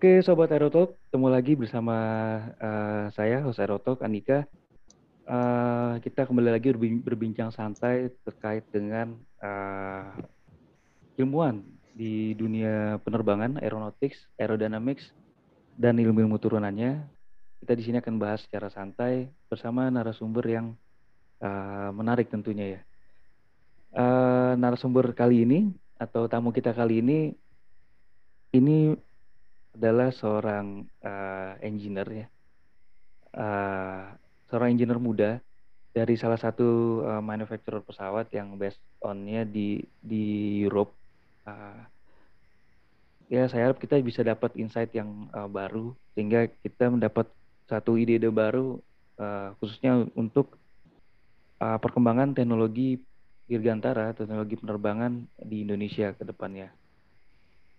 Oke, Sobat Aerotalk, ketemu lagi bersama uh, saya, host Aerotalk, Andika. Uh, kita kembali lagi berbincang santai terkait dengan uh, ilmuwan di dunia penerbangan, aeronautics, aerodynamics, dan ilmu-ilmu turunannya. Kita di sini akan bahas secara santai bersama narasumber yang uh, menarik tentunya ya. Uh, narasumber kali ini atau tamu kita kali ini ini adalah seorang uh, engineer ya, uh, seorang engineer muda dari salah satu uh, manufacturer pesawat yang based onnya di di Europe. Uh, ya saya harap kita bisa dapat insight yang uh, baru sehingga kita mendapat satu ide-ide baru uh, khususnya untuk uh, perkembangan teknologi dirgantara, teknologi penerbangan di Indonesia ke depannya.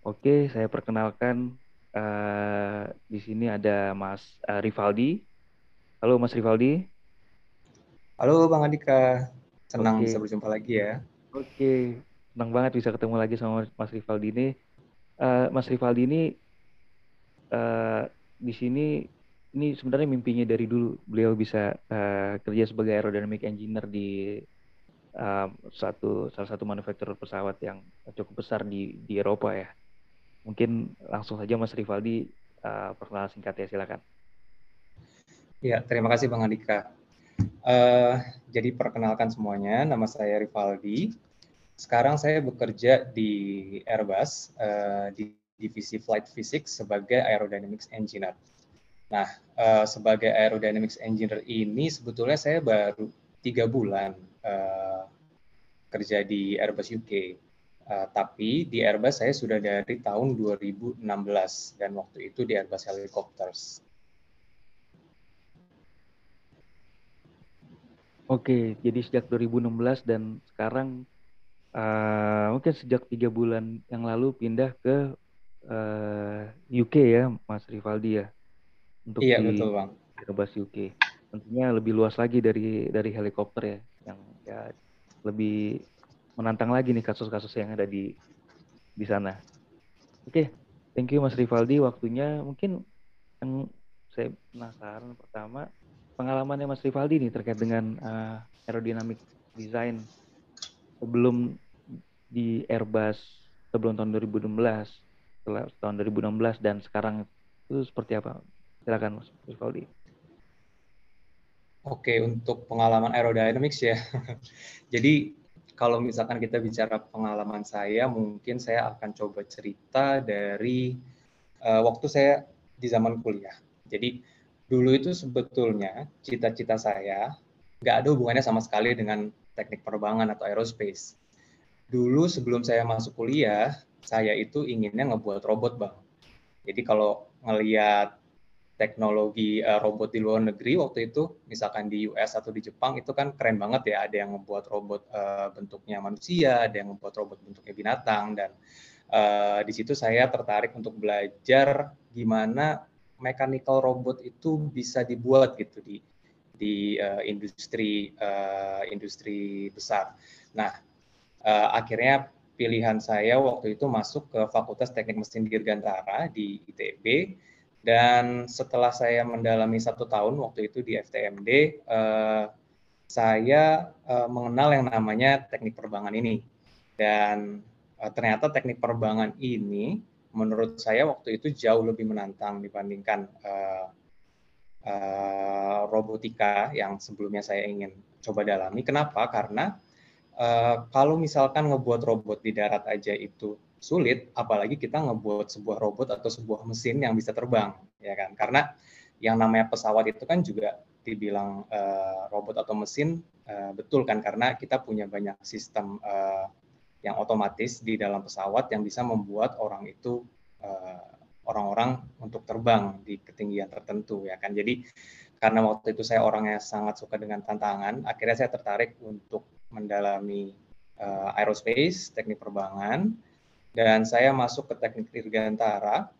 Oke, saya perkenalkan Uh, di sini ada Mas uh, Rivaldi. Halo Mas Rivaldi. Halo Bang Andika. Senang okay. bisa berjumpa lagi ya. Oke, okay. senang banget bisa ketemu lagi sama Mas Rivaldi ini. Uh, Mas Rivaldi ini uh, di sini ini sebenarnya mimpinya dari dulu beliau bisa uh, kerja sebagai aerodynamic engineer di uh, satu salah satu manufaktur pesawat yang cukup besar di di Eropa ya. Mungkin langsung saja Mas Rivaldi uh, perkenalan singkat ya silakan. Ya, terima kasih Bang Andika. Uh, jadi perkenalkan semuanya, nama saya Rivaldi. Sekarang saya bekerja di Airbus uh, di divisi Flight Physics sebagai Aerodynamics Engineer. Nah, uh, sebagai Aerodynamics Engineer ini sebetulnya saya baru tiga bulan uh, kerja di Airbus UK. Uh, tapi di Airbus saya sudah dari tahun 2016 dan waktu itu di Airbus Helicopters. Oke, jadi sejak 2016 dan sekarang uh, mungkin sejak tiga bulan yang lalu pindah ke uh, UK ya, Mas Rivaldi ya, untuk iya, di betul, Bang. Airbus UK. Tentunya lebih luas lagi dari dari helikopter ya, yang ya lebih menantang lagi nih kasus-kasus yang ada di di sana. Oke, okay. thank you Mas Rivaldi waktunya. Mungkin yang saya penasaran pertama pengalamannya Mas Rivaldi nih terkait dengan uh, aerodynamic design sebelum di Airbus sebelum tahun 2016 setelah tahun 2016 dan sekarang itu seperti apa? Silakan Mas Rivaldi. Oke, untuk pengalaman aerodynamics ya. Jadi kalau misalkan kita bicara pengalaman saya, mungkin saya akan coba cerita dari uh, waktu saya di zaman kuliah. Jadi dulu itu sebetulnya cita-cita saya nggak ada hubungannya sama sekali dengan teknik penerbangan atau aerospace. Dulu sebelum saya masuk kuliah, saya itu inginnya ngebuat robot, Bang. Jadi kalau ngelihat teknologi uh, robot di luar negeri waktu itu, misalkan di US atau di Jepang itu kan keren banget ya. Ada yang membuat robot uh, bentuknya manusia, ada yang membuat robot bentuknya binatang, dan uh, di situ saya tertarik untuk belajar gimana mechanical robot itu bisa dibuat gitu di di uh, industri uh, industri besar. Nah, uh, akhirnya pilihan saya waktu itu masuk ke Fakultas Teknik Mesin Dirgantara di ITB dan setelah saya mendalami satu tahun waktu itu di FTMD, eh, saya eh, mengenal yang namanya teknik perbangan ini. Dan eh, ternyata teknik perbangan ini menurut saya waktu itu jauh lebih menantang dibandingkan eh, eh, robotika yang sebelumnya saya ingin coba dalami. Kenapa? Karena eh, kalau misalkan ngebuat robot di darat aja itu sulit, apalagi kita ngebuat sebuah robot atau sebuah mesin yang bisa terbang, ya kan? Karena yang namanya pesawat itu kan juga dibilang uh, robot atau mesin uh, betul kan karena kita punya banyak sistem uh, yang otomatis di dalam pesawat yang bisa membuat orang itu orang-orang untuk terbang di ketinggian tertentu ya kan jadi karena waktu itu saya orangnya sangat suka dengan tantangan akhirnya saya tertarik untuk mendalami uh, aerospace teknik perbangan dan saya masuk ke teknik dirgantara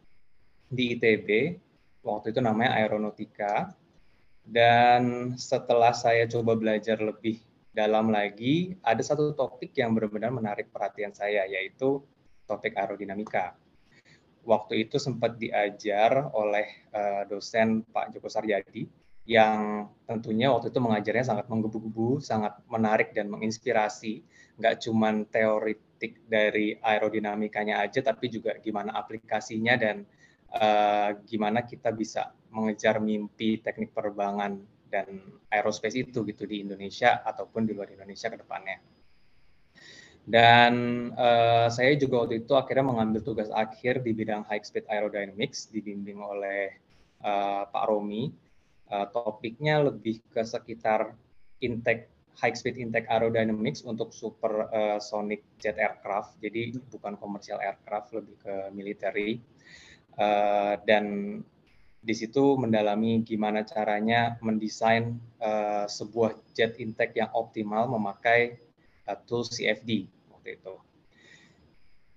di ITB, waktu itu namanya aeronautika. Dan setelah saya coba belajar lebih dalam lagi, ada satu topik yang benar-benar menarik perhatian saya, yaitu topik aerodinamika. waktu itu sempat diajar oleh uh, dosen Pak Joko Sarjadi yang tentunya waktu itu mengajarnya sangat menggebu-gebu, sangat menarik dan menginspirasi. Nggak cuma teoritik dari aerodinamikanya aja, tapi juga gimana aplikasinya dan uh, gimana kita bisa mengejar mimpi teknik penerbangan dan aerospace itu gitu di Indonesia ataupun di luar Indonesia ke depannya. Dan uh, saya juga waktu itu akhirnya mengambil tugas akhir di bidang high speed aerodynamics dibimbing oleh uh, Pak Romi uh, topiknya lebih ke sekitar intake high speed intake aerodynamics untuk super uh, sonic jet aircraft. Jadi bukan komersial aircraft, lebih ke military. Uh, dan di situ mendalami gimana caranya mendesain uh, sebuah jet intake yang optimal memakai uh, tool CFD waktu itu.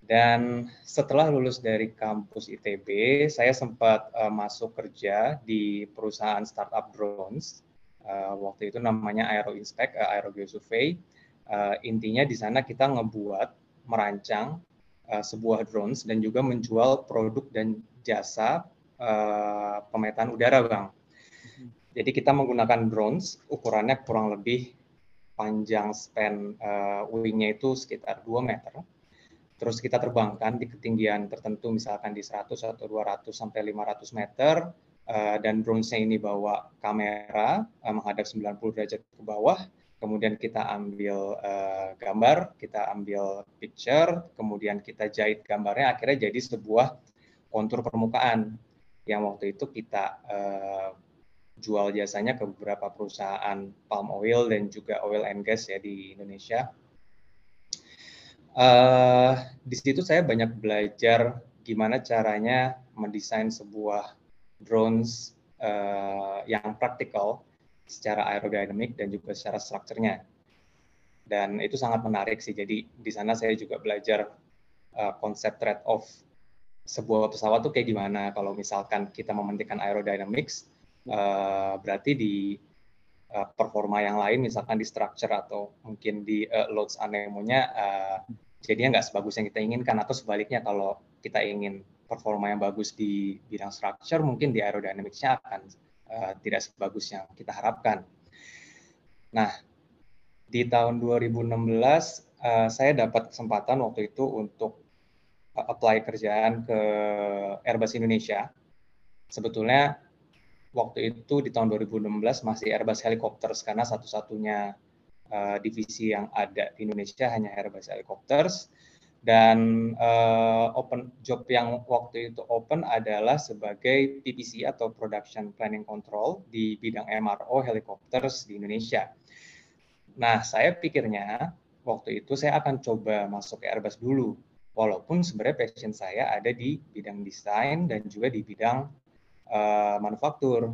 Dan setelah lulus dari kampus ITB, saya sempat uh, masuk kerja di perusahaan startup drones. Uh, waktu itu namanya Aero Inspect, uh, Aero Geosurvey. Uh, intinya di sana kita ngebuat, merancang uh, sebuah drones dan juga menjual produk dan jasa uh, pemetaan udara, Bang. Jadi kita menggunakan drones, ukurannya kurang lebih panjang span uh, wingnya itu sekitar 2 meter terus kita terbangkan di ketinggian tertentu misalkan di 100 atau 200 sampai 500 meter uh, dan drones-nya ini bawa kamera uh, menghadap 90 derajat ke bawah. Kemudian kita ambil uh, gambar kita ambil picture kemudian kita jahit gambarnya akhirnya jadi sebuah kontur permukaan. Yang waktu itu kita uh, jual jasanya ke beberapa perusahaan palm oil dan juga oil and gas ya di Indonesia Uh, di situ saya banyak belajar gimana caranya mendesain sebuah drones uh, yang praktikal secara aerodinamik dan juga secara strukturnya. Dan itu sangat menarik sih. Jadi di sana saya juga belajar uh, konsep trade-off sebuah pesawat tuh kayak gimana. Kalau misalkan kita mementingkan aerodynamics, uh, berarti di uh, performa yang lain, misalkan di structure atau mungkin di uh, loads anemonya, uh, jadinya nggak sebagus yang kita inginkan atau sebaliknya kalau kita ingin performa yang bagus di bidang structure mungkin di aerodynamicsnya akan uh, tidak sebagus yang kita harapkan. Nah, di tahun 2016 uh, eh, saya dapat kesempatan waktu itu untuk uh, apply kerjaan ke Airbus Indonesia. Sebetulnya waktu itu di tahun 2016 masih Airbus Helicopters karena satu-satunya uh, divisi yang ada di Indonesia hanya Airbus Helicopters dan uh, open job yang waktu itu open adalah sebagai PPC atau Production Planning Control di bidang MRO helicopters di Indonesia. Nah, saya pikirnya waktu itu saya akan coba masuk ke Airbus dulu, walaupun sebenarnya passion saya ada di bidang desain dan juga di bidang uh, manufaktur.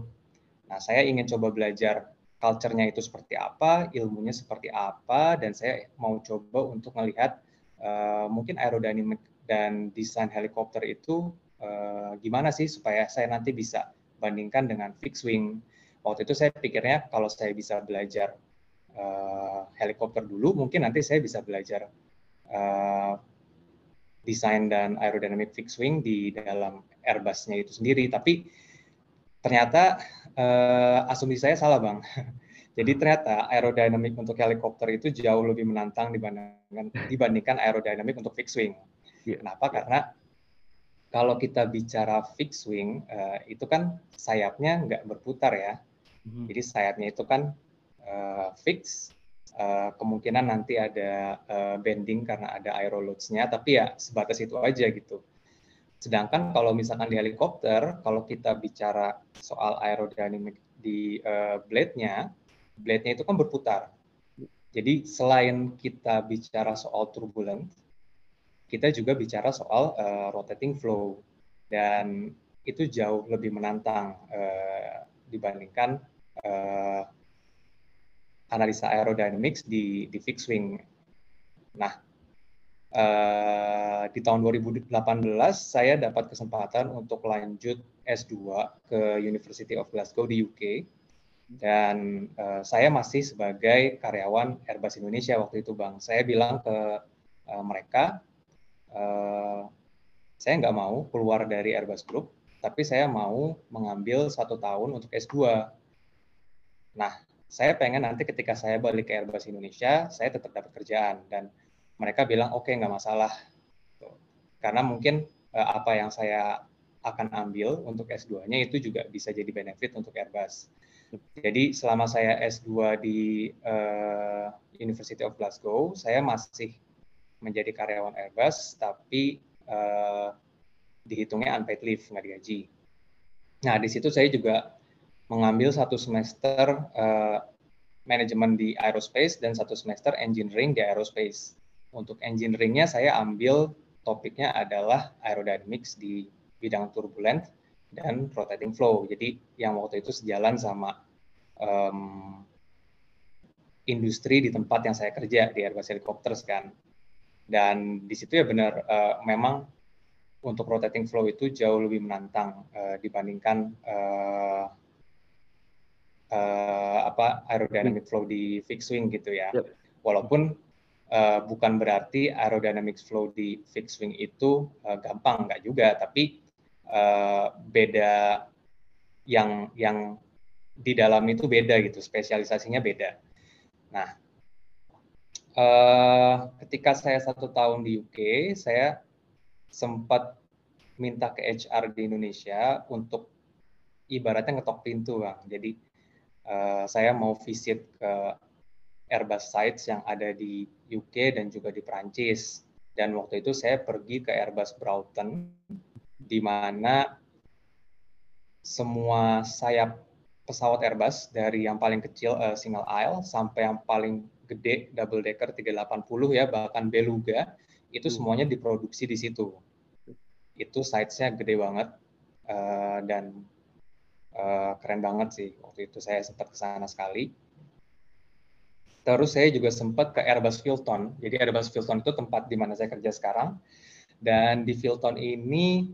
Nah, saya ingin coba belajar culture-nya itu seperti apa, ilmunya seperti apa, dan saya mau coba untuk melihat uh, mungkin aerodinamik dan desain helikopter itu uh, gimana sih supaya saya nanti bisa bandingkan dengan fixed wing. Waktu itu saya pikirnya kalau saya bisa belajar uh, helikopter dulu, mungkin nanti saya bisa belajar uh, desain dan aerodynamic fixed wing di dalam Airbus-nya itu sendiri. Tapi ternyata uh, asumsi saya salah bang. Jadi ternyata aerodinamik untuk helikopter itu jauh lebih menantang dibandingkan dibandingkan aerodinamik untuk fixed wing. Yeah. Kenapa? Karena kalau kita bicara fixed wing uh, itu kan sayapnya nggak berputar ya. Mm-hmm. Jadi sayapnya itu kan uh, fix. Uh, kemungkinan nanti ada uh, bending karena ada aeroloads-nya, tapi ya sebatas itu aja gitu. Sedangkan kalau misalkan di helikopter, kalau kita bicara soal aerodinamik di uh, blade-nya, blade-nya itu kan berputar. Jadi selain kita bicara soal turbulent, kita juga bicara soal uh, rotating flow dan itu jauh lebih menantang uh, dibandingkan uh, analisa aerodynamics di di fixed wing. Nah, uh, di tahun 2018 saya dapat kesempatan untuk lanjut S2 ke University of Glasgow di UK dan uh, saya masih sebagai karyawan Airbus Indonesia waktu itu bang. Saya bilang ke uh, mereka, uh, saya nggak mau keluar dari Airbus Group, tapi saya mau mengambil satu tahun untuk S2. Nah, saya pengen nanti ketika saya balik ke Airbus Indonesia, saya tetap dapat kerjaan. Dan mereka bilang, oke, okay, nggak masalah. Karena mungkin uh, apa yang saya akan ambil untuk S2-nya itu juga bisa jadi benefit untuk Airbus. Jadi selama saya S2 di uh, University of Glasgow, saya masih menjadi karyawan Airbus, tapi uh, dihitungnya unpaid leave, nggak digaji. Nah, di situ saya juga mengambil satu semester uh, manajemen di aerospace dan satu semester engineering di aerospace. Untuk engineeringnya saya ambil topiknya adalah aerodynamics di bidang turbulent dan rotating flow. Jadi yang waktu itu sejalan sama um, industri di tempat yang saya kerja di Airbus Helicopters kan. Dan di situ ya benar uh, memang untuk rotating flow itu jauh lebih menantang uh, dibandingkan uh, uh, apa aerodynamic flow di fixed wing gitu ya. Walaupun uh, bukan berarti aerodynamics flow di fixed wing itu uh, gampang nggak juga. Tapi uh, beda yang yang di dalam itu beda gitu spesialisasinya beda. Nah uh, ketika saya satu tahun di UK saya sempat minta ke HR di Indonesia untuk ibaratnya ngetok pintu bang. Jadi uh, saya mau visit ke Airbus sites yang ada di UK dan juga di Prancis. Dan waktu itu saya pergi ke Airbus Broughton, di mana semua sayap pesawat Airbus dari yang paling kecil uh, single aisle sampai yang paling gede double decker 380 ya bahkan beluga itu hmm. semuanya diproduksi di situ. Itu sites-nya gede banget uh, dan uh, keren banget sih waktu itu saya sempat ke sana sekali Terus saya juga sempat ke Airbus Filton. Jadi Airbus Filton itu tempat di mana saya kerja sekarang. Dan di Filton ini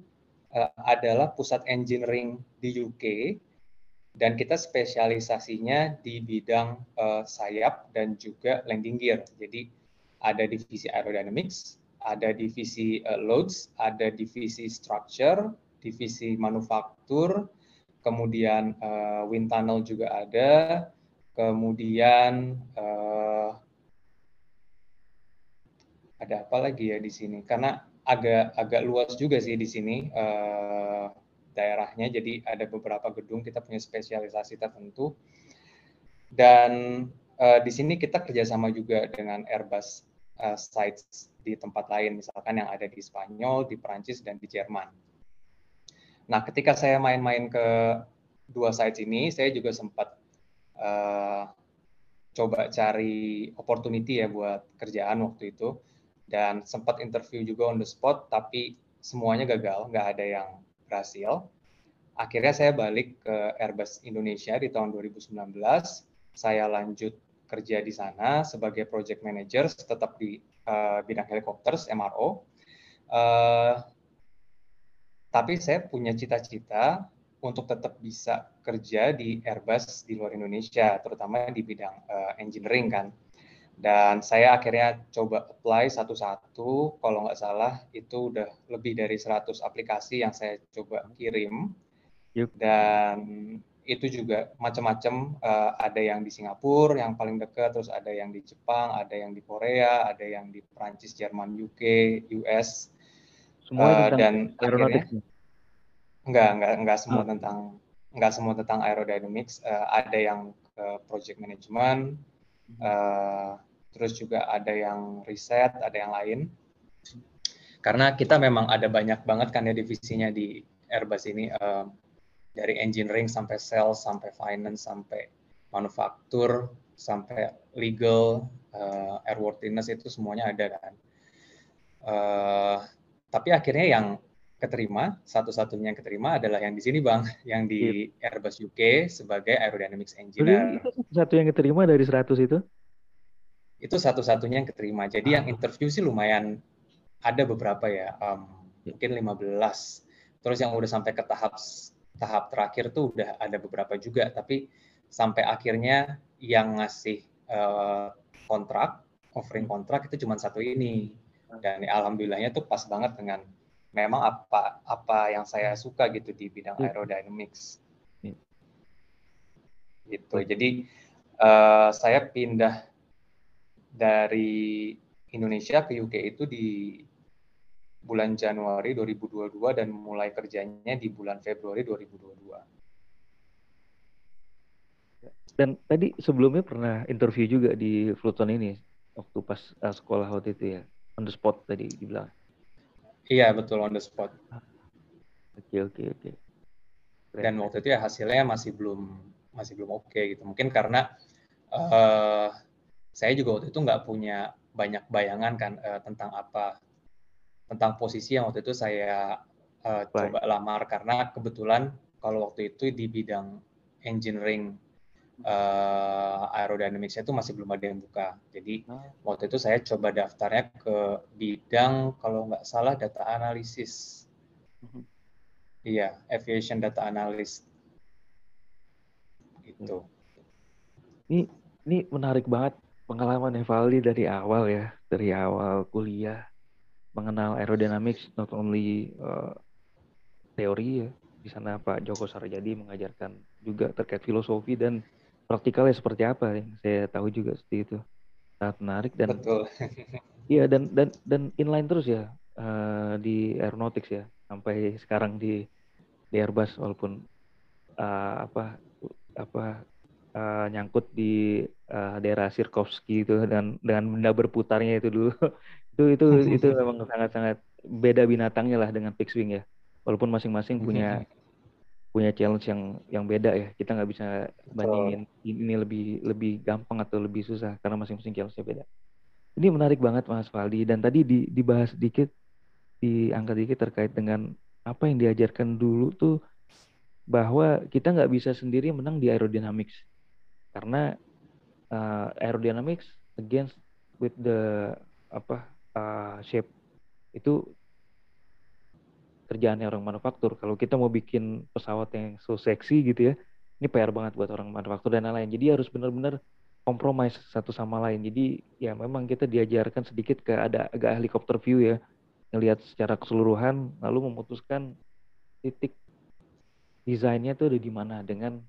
uh, adalah pusat engineering di UK dan kita spesialisasinya di bidang uh, sayap dan juga landing gear. Jadi ada divisi aerodynamics, ada divisi uh, loads, ada divisi structure, divisi manufaktur, kemudian uh, wind tunnel juga ada, Kemudian uh, ada apa lagi ya di sini? Karena agak agak luas juga sih di sini uh, daerahnya. Jadi ada beberapa gedung kita punya spesialisasi tertentu. Dan uh, di sini kita kerjasama juga dengan Airbus uh, sites di tempat lain, misalkan yang ada di Spanyol, di Perancis, dan di Jerman. Nah, ketika saya main-main ke dua sites ini, saya juga sempat uh, coba cari opportunity ya buat kerjaan waktu itu. Dan sempat interview juga on the spot tapi semuanya gagal nggak ada yang berhasil. Akhirnya saya balik ke Airbus Indonesia di tahun 2019 saya lanjut kerja di sana sebagai project manager tetap di uh, bidang helikopters MRO uh, tapi saya punya cita-cita untuk tetap bisa kerja di Airbus di luar Indonesia, terutama di bidang uh, engineering kan. Dan saya akhirnya coba apply satu-satu, kalau nggak salah itu udah lebih dari 100 aplikasi yang saya coba kirim. Yep. Dan itu juga macam-macam, uh, ada yang di Singapura yang paling dekat, terus ada yang di Jepang, ada yang di Korea, ada yang di Prancis, Jerman, UK, US. Semua uh, dan akhirnya Enggak, enggak, enggak semua hmm. tentang enggak semua tentang aerodynamics. Uh, ada yang uh, project management, uh, terus juga ada yang riset, ada yang lain. Karena kita memang ada banyak banget kan ya divisinya di Airbus ini uh, dari engineering sampai sales, sampai finance, sampai manufaktur, sampai legal, uh, airworthiness itu semuanya ada kan. Uh, tapi akhirnya yang keterima, satu-satunya yang keterima adalah yang di sini Bang, yang di yeah. Airbus UK sebagai Aerodynamics Engineer. Itu satu yang keterima dari 100 itu? Itu satu-satunya yang keterima. Jadi ah. yang interview sih lumayan ada beberapa ya, um, mungkin 15. Terus yang udah sampai ke tahap tahap terakhir tuh udah ada beberapa juga, tapi sampai akhirnya yang ngasih uh, kontrak, offering kontrak itu cuma satu ini. Dan ya, alhamdulillahnya tuh pas banget dengan memang apa apa yang saya suka gitu di bidang iya. aerodynamics. Yeah. Gitu. Jadi uh, saya pindah dari Indonesia ke UK itu di bulan Januari 2022 dan mulai kerjanya di bulan Februari 2022. Dan tadi sebelumnya pernah interview juga di Fluton ini waktu pas uh, sekolah waktu itu ya on the spot tadi dibilang. Iya betul on the spot. Oke oke oke. Dan waktu itu ya hasilnya masih belum masih belum oke okay, gitu. Mungkin karena uh, saya juga waktu itu nggak punya banyak bayangan kan uh, tentang apa tentang posisi yang waktu itu saya uh, coba lamar karena kebetulan kalau waktu itu di bidang engineering uh, aerodynamics itu masih belum ada yang buka. Jadi hmm. waktu itu saya coba daftarnya ke bidang kalau nggak salah data analisis. Hmm. Iya, aviation data analyst. Gitu. Ini ini menarik banget pengalaman Evaldi dari awal ya, dari awal kuliah mengenal aerodynamics not only uh, teori ya. Di sana Pak Joko Sarjadi mengajarkan juga terkait filosofi dan praktikalnya seperti apa yang saya tahu juga seperti itu. Sangat menarik dan Betul. Iya dan dan dan inline terus ya uh, di aeronautics ya sampai sekarang di di Airbus walaupun uh, apa apa uh, nyangkut di uh, daerah Sirkovski itu dan dengan benda berputarnya itu dulu itu itu itu memang sangat-sangat beda binatangnya lah dengan fixed wing ya walaupun masing-masing punya punya challenge yang yang beda ya. Kita nggak bisa bandingin ini lebih lebih gampang atau lebih susah karena masing-masing challenge-nya beda. Ini menarik banget Mas Faldi dan tadi di, dibahas sedikit diangkat dikit terkait dengan apa yang diajarkan dulu tuh bahwa kita nggak bisa sendiri menang di aerodynamics karena uh, aerodynamics against with the apa uh, shape itu kerjaannya orang manufaktur. Kalau kita mau bikin pesawat yang so seksi gitu ya, ini PR banget buat orang manufaktur dan lain-lain. Jadi harus benar-benar kompromis satu sama lain. Jadi ya memang kita diajarkan sedikit ke ada agak helikopter view ya, ngelihat secara keseluruhan, lalu memutuskan titik desainnya tuh ada di mana dengan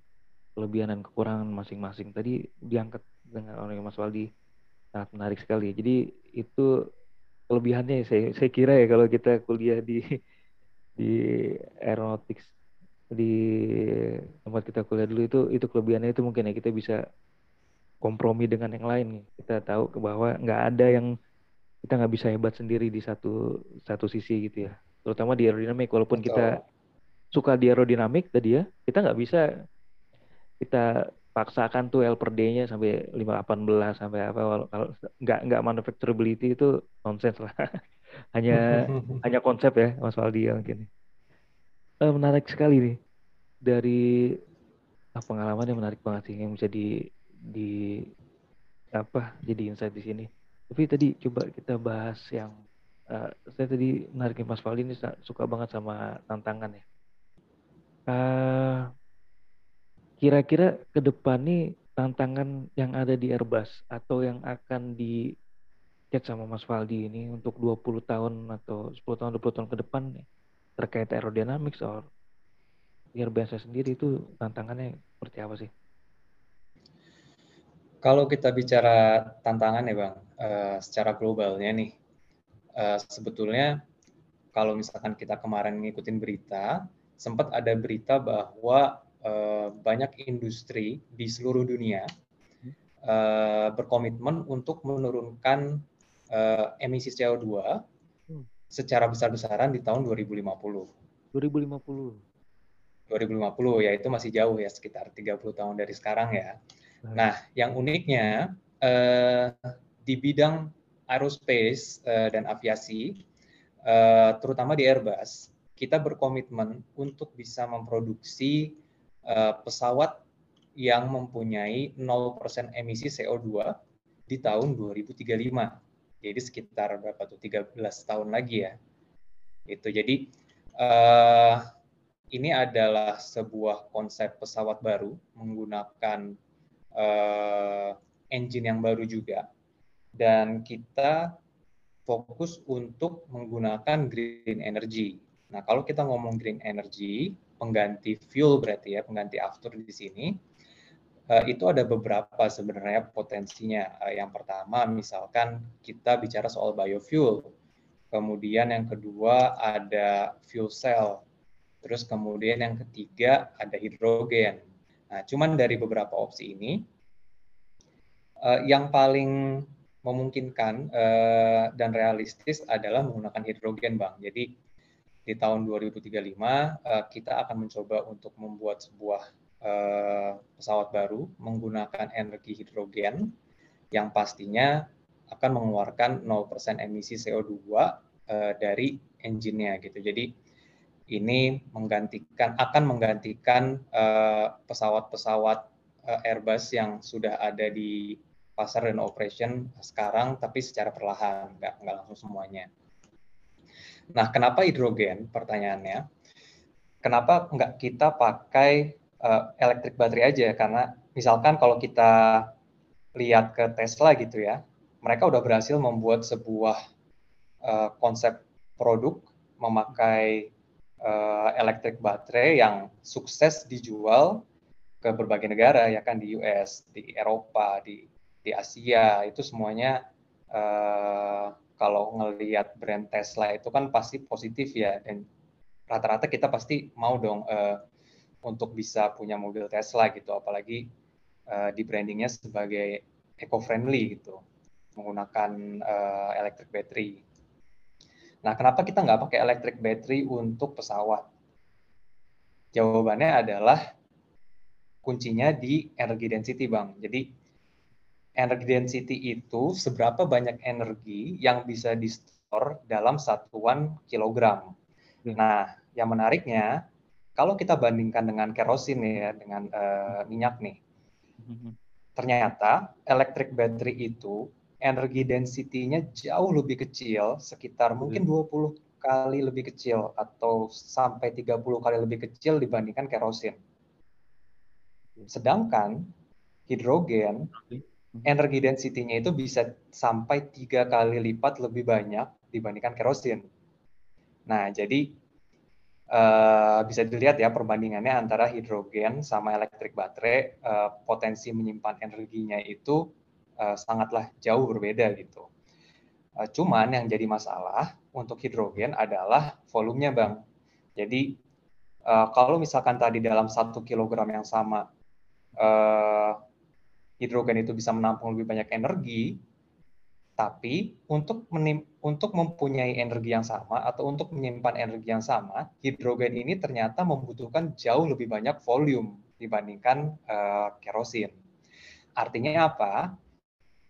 kelebihan dan kekurangan masing-masing. Tadi diangkat dengan oleh Mas Waldi sangat menarik sekali. Jadi itu kelebihannya saya saya kira ya kalau kita kuliah di di aeronautics di tempat kita kuliah dulu itu itu kelebihannya itu mungkin ya kita bisa kompromi dengan yang lain kita tahu bahwa nggak ada yang kita nggak bisa hebat sendiri di satu satu sisi gitu ya. Terutama di aerodinamik walaupun Betul. kita suka di aerodinamik tadi ya kita nggak bisa kita paksakan tuh L per D-nya sampai 518 sampai apa kalau nggak nggak manufacturability itu nonsense lah hanya hanya konsep ya Mas Waldi ya mungkin. Uh, menarik sekali nih. Dari uh, pengalaman yang menarik banget sih yang bisa di di apa jadi insight di sini. Tapi tadi coba kita bahas yang uh, saya tadi menarik Mas Waldi ini suka banget sama tantangan ya. Uh, kira-kira ke depan nih tantangan yang ada di Airbus atau yang akan di chat sama Mas Faldi ini untuk 20 tahun atau 10 tahun 20 tahun ke depan nih terkait aerodynamics or Airbus sendiri itu tantangannya seperti apa sih? Kalau kita bicara tantangan ya Bang, uh, secara globalnya nih, uh, sebetulnya kalau misalkan kita kemarin ngikutin berita, sempat ada berita bahwa Eh, banyak industri di seluruh dunia uh, berkomitmen untuk menurunkan uh, emisi CO2 hmm. secara besar-besaran di tahun 2050. 2050. 2050 ya itu masih jauh ya sekitar 30 tahun dari sekarang ya. Nah, yang uniknya uh, di bidang aerospace uh, dan aviasi, uh, terutama di Airbus, kita berkomitmen untuk bisa memproduksi uh, pesawat yang mempunyai 0% emisi CO2 di tahun 2035. Jadi sekitar berapa tuh 13 tahun lagi ya. Itu jadi uh, ini adalah sebuah konsep pesawat baru menggunakan uh, engine yang baru juga. Dan kita fokus untuk menggunakan green energy. Nah, kalau kita ngomong green energy, pengganti fuel berarti ya, pengganti after di sini, itu ada beberapa sebenarnya potensinya. Uh, yang pertama, misalkan kita bicara soal biofuel. Kemudian yang kedua ada fuel cell. Terus kemudian yang ketiga ada hidrogen. Nah, cuman dari beberapa opsi ini, uh, yang paling memungkinkan dan realistis adalah menggunakan hidrogen, Bang. Jadi di tahun 2035 uh, kita akan mencoba untuk membuat sebuah uh, pesawat baru menggunakan energi hidrogen yang pastinya akan mengeluarkan 0% emisi CO2 uh, dari engine-nya gitu. Jadi ini menggantikan akan menggantikan pesawat-pesawat uh, Airbus yang sudah ada di pasar dan operation sekarang, tapi secara perlahan, nggak, nggak langsung semuanya. Nah, kenapa hidrogen? Pertanyaannya, kenapa nggak kita pakai uh, electric battery aja? Karena misalkan kalau kita lihat ke Tesla gitu ya, mereka udah berhasil membuat sebuah uh, konsep produk memakai uh, electric battery yang sukses dijual ke berbagai negara ya kan di US, di Eropa, di di Asia itu semuanya uh, kalau ngelihat brand Tesla itu kan pasti positif ya dan rata-rata kita pasti mau dong uh, untuk bisa punya mobil Tesla gitu apalagi uh, di brandingnya sebagai eco-friendly gitu menggunakan uh, electric battery. Nah kenapa kita nggak pakai electric battery untuk pesawat? Jawabannya adalah kuncinya di energi density bang. Jadi energi density itu seberapa banyak energi yang bisa di store dalam satuan kilogram. Hmm. Nah, yang menariknya kalau kita bandingkan dengan kerosin ya dengan uh, minyak nih, hmm. ternyata electric battery itu energi density-nya jauh lebih kecil, sekitar mungkin 20 hmm. kali lebih kecil atau sampai 30 kali lebih kecil dibandingkan kerosin. Sedangkan hidrogen Hmm. energi density-nya itu bisa sampai tiga kali lipat lebih banyak dibandingkan kerosin. Nah, jadi uh, bisa dilihat ya perbandingannya antara hidrogen sama elektrik baterai, uh, potensi menyimpan energinya itu uh, sangatlah jauh berbeda gitu. Uh, cuman yang jadi masalah untuk hidrogen adalah volumenya, Bang. Jadi uh, kalau misalkan tadi dalam satu kilogram yang sama uh, hidrogen itu bisa menampung lebih banyak energi, tapi untuk menim untuk mempunyai energi yang sama atau untuk menyimpan energi yang sama, hidrogen ini ternyata membutuhkan jauh lebih banyak volume dibandingkan uh, kerosin. Artinya apa?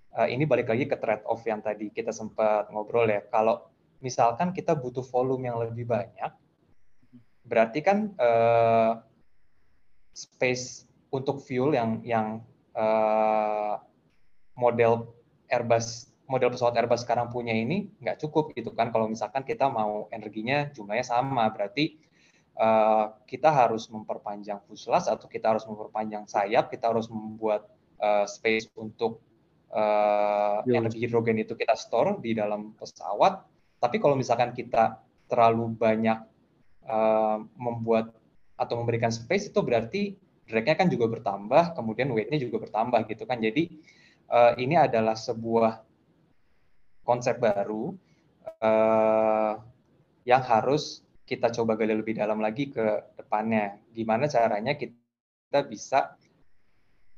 Uh, ini balik lagi ke trade-off yang tadi kita sempat ngobrol ya. Kalau misalkan kita butuh volume yang lebih banyak, berarti kan uh, space untuk fuel yang yang uh, model Airbus model pesawat Airbus sekarang punya ini nggak cukup gitu kan. Kalau misalkan kita mau energinya jumlahnya sama berarti uh, kita harus memperpanjang fuselage atau kita harus memperpanjang sayap kita harus membuat uh, space untuk uh, energi hidrogen itu kita store di dalam pesawat. Tapi kalau misalkan kita terlalu banyak uh, membuat atau memberikan space itu berarti drag-nya kan juga bertambah, kemudian weight-nya juga bertambah gitu kan. Jadi uh, ini adalah sebuah konsep baru uh, yang harus kita coba gali lebih dalam lagi ke depannya. Gimana caranya kita bisa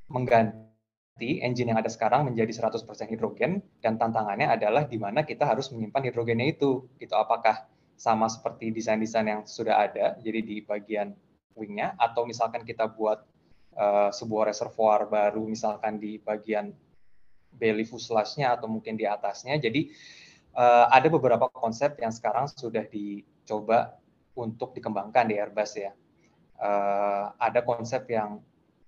mengganti engine yang ada sekarang menjadi 100% hidrogen dan tantangannya adalah di mana kita harus menyimpan hidrogennya itu. Itu apakah sama seperti desain-desain yang sudah ada, jadi di bagian wingnya atau misalkan kita buat uh, sebuah reservoir baru misalkan di bagian belly fuselage-nya atau mungkin di atasnya. Jadi uh, ada beberapa konsep yang sekarang sudah dicoba untuk dikembangkan di Airbus ya. Uh, ada konsep yang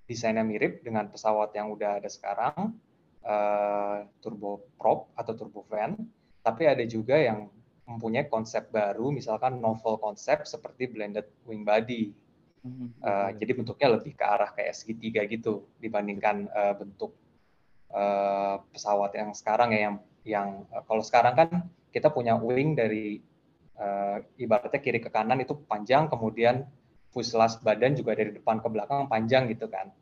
desainnya mirip dengan pesawat yang udah ada sekarang, uh, turboprop atau turbofan, tapi ada juga yang mempunyai konsep baru, misalkan novel konsep seperti blended wing body Uh, jadi bentuknya lebih ke arah kayak segitiga gitu dibandingkan uh, bentuk uh, pesawat yang sekarang ya yang yang uh, kalau sekarang kan kita punya wing dari uh, ibaratnya kiri ke kanan itu panjang, kemudian fuselage badan juga dari depan ke belakang panjang gitu kan.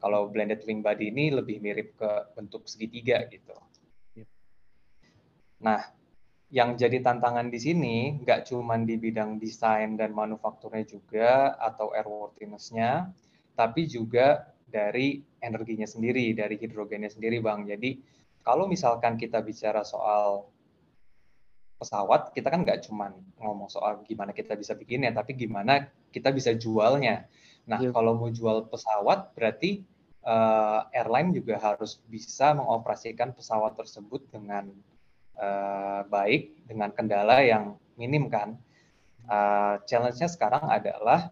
Kalau blended wing body ini lebih mirip ke bentuk segitiga gitu. Iya. Nah, yang jadi tantangan di sini nggak cuma di bidang desain dan manufakturnya juga atau airworthiness-nya, tapi juga dari energinya sendiri, dari hidrogennya sendiri, Bang. Jadi kalau misalkan kita bicara soal pesawat, kita kan nggak cuma ngomong soal gimana kita bisa bikinnya, tapi gimana kita bisa jualnya. Nah. Iya. kalau mau jual pesawat, berarti uh, airline juga harus bisa mengoperasikan pesawat tersebut dengan uh, baik, dengan kendala yang minim kan. Uh, challenge-nya sekarang adalah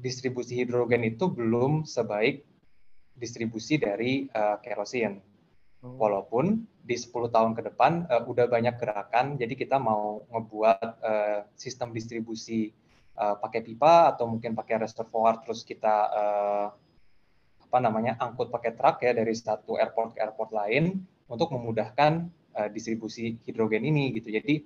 distribusi hidrogen itu belum sebaik distribusi dari uh, kerosin. Oh. Walaupun di 10 tahun ke depan uh, udah banyak gerakan, jadi kita mau ngebuat uh, sistem distribusi uh, pakai pipa atau mungkin pakai reservoir terus kita uh, apa namanya angkut pakai truk ya dari satu airport ke airport lain untuk memudahkan uh, distribusi hidrogen ini gitu. Jadi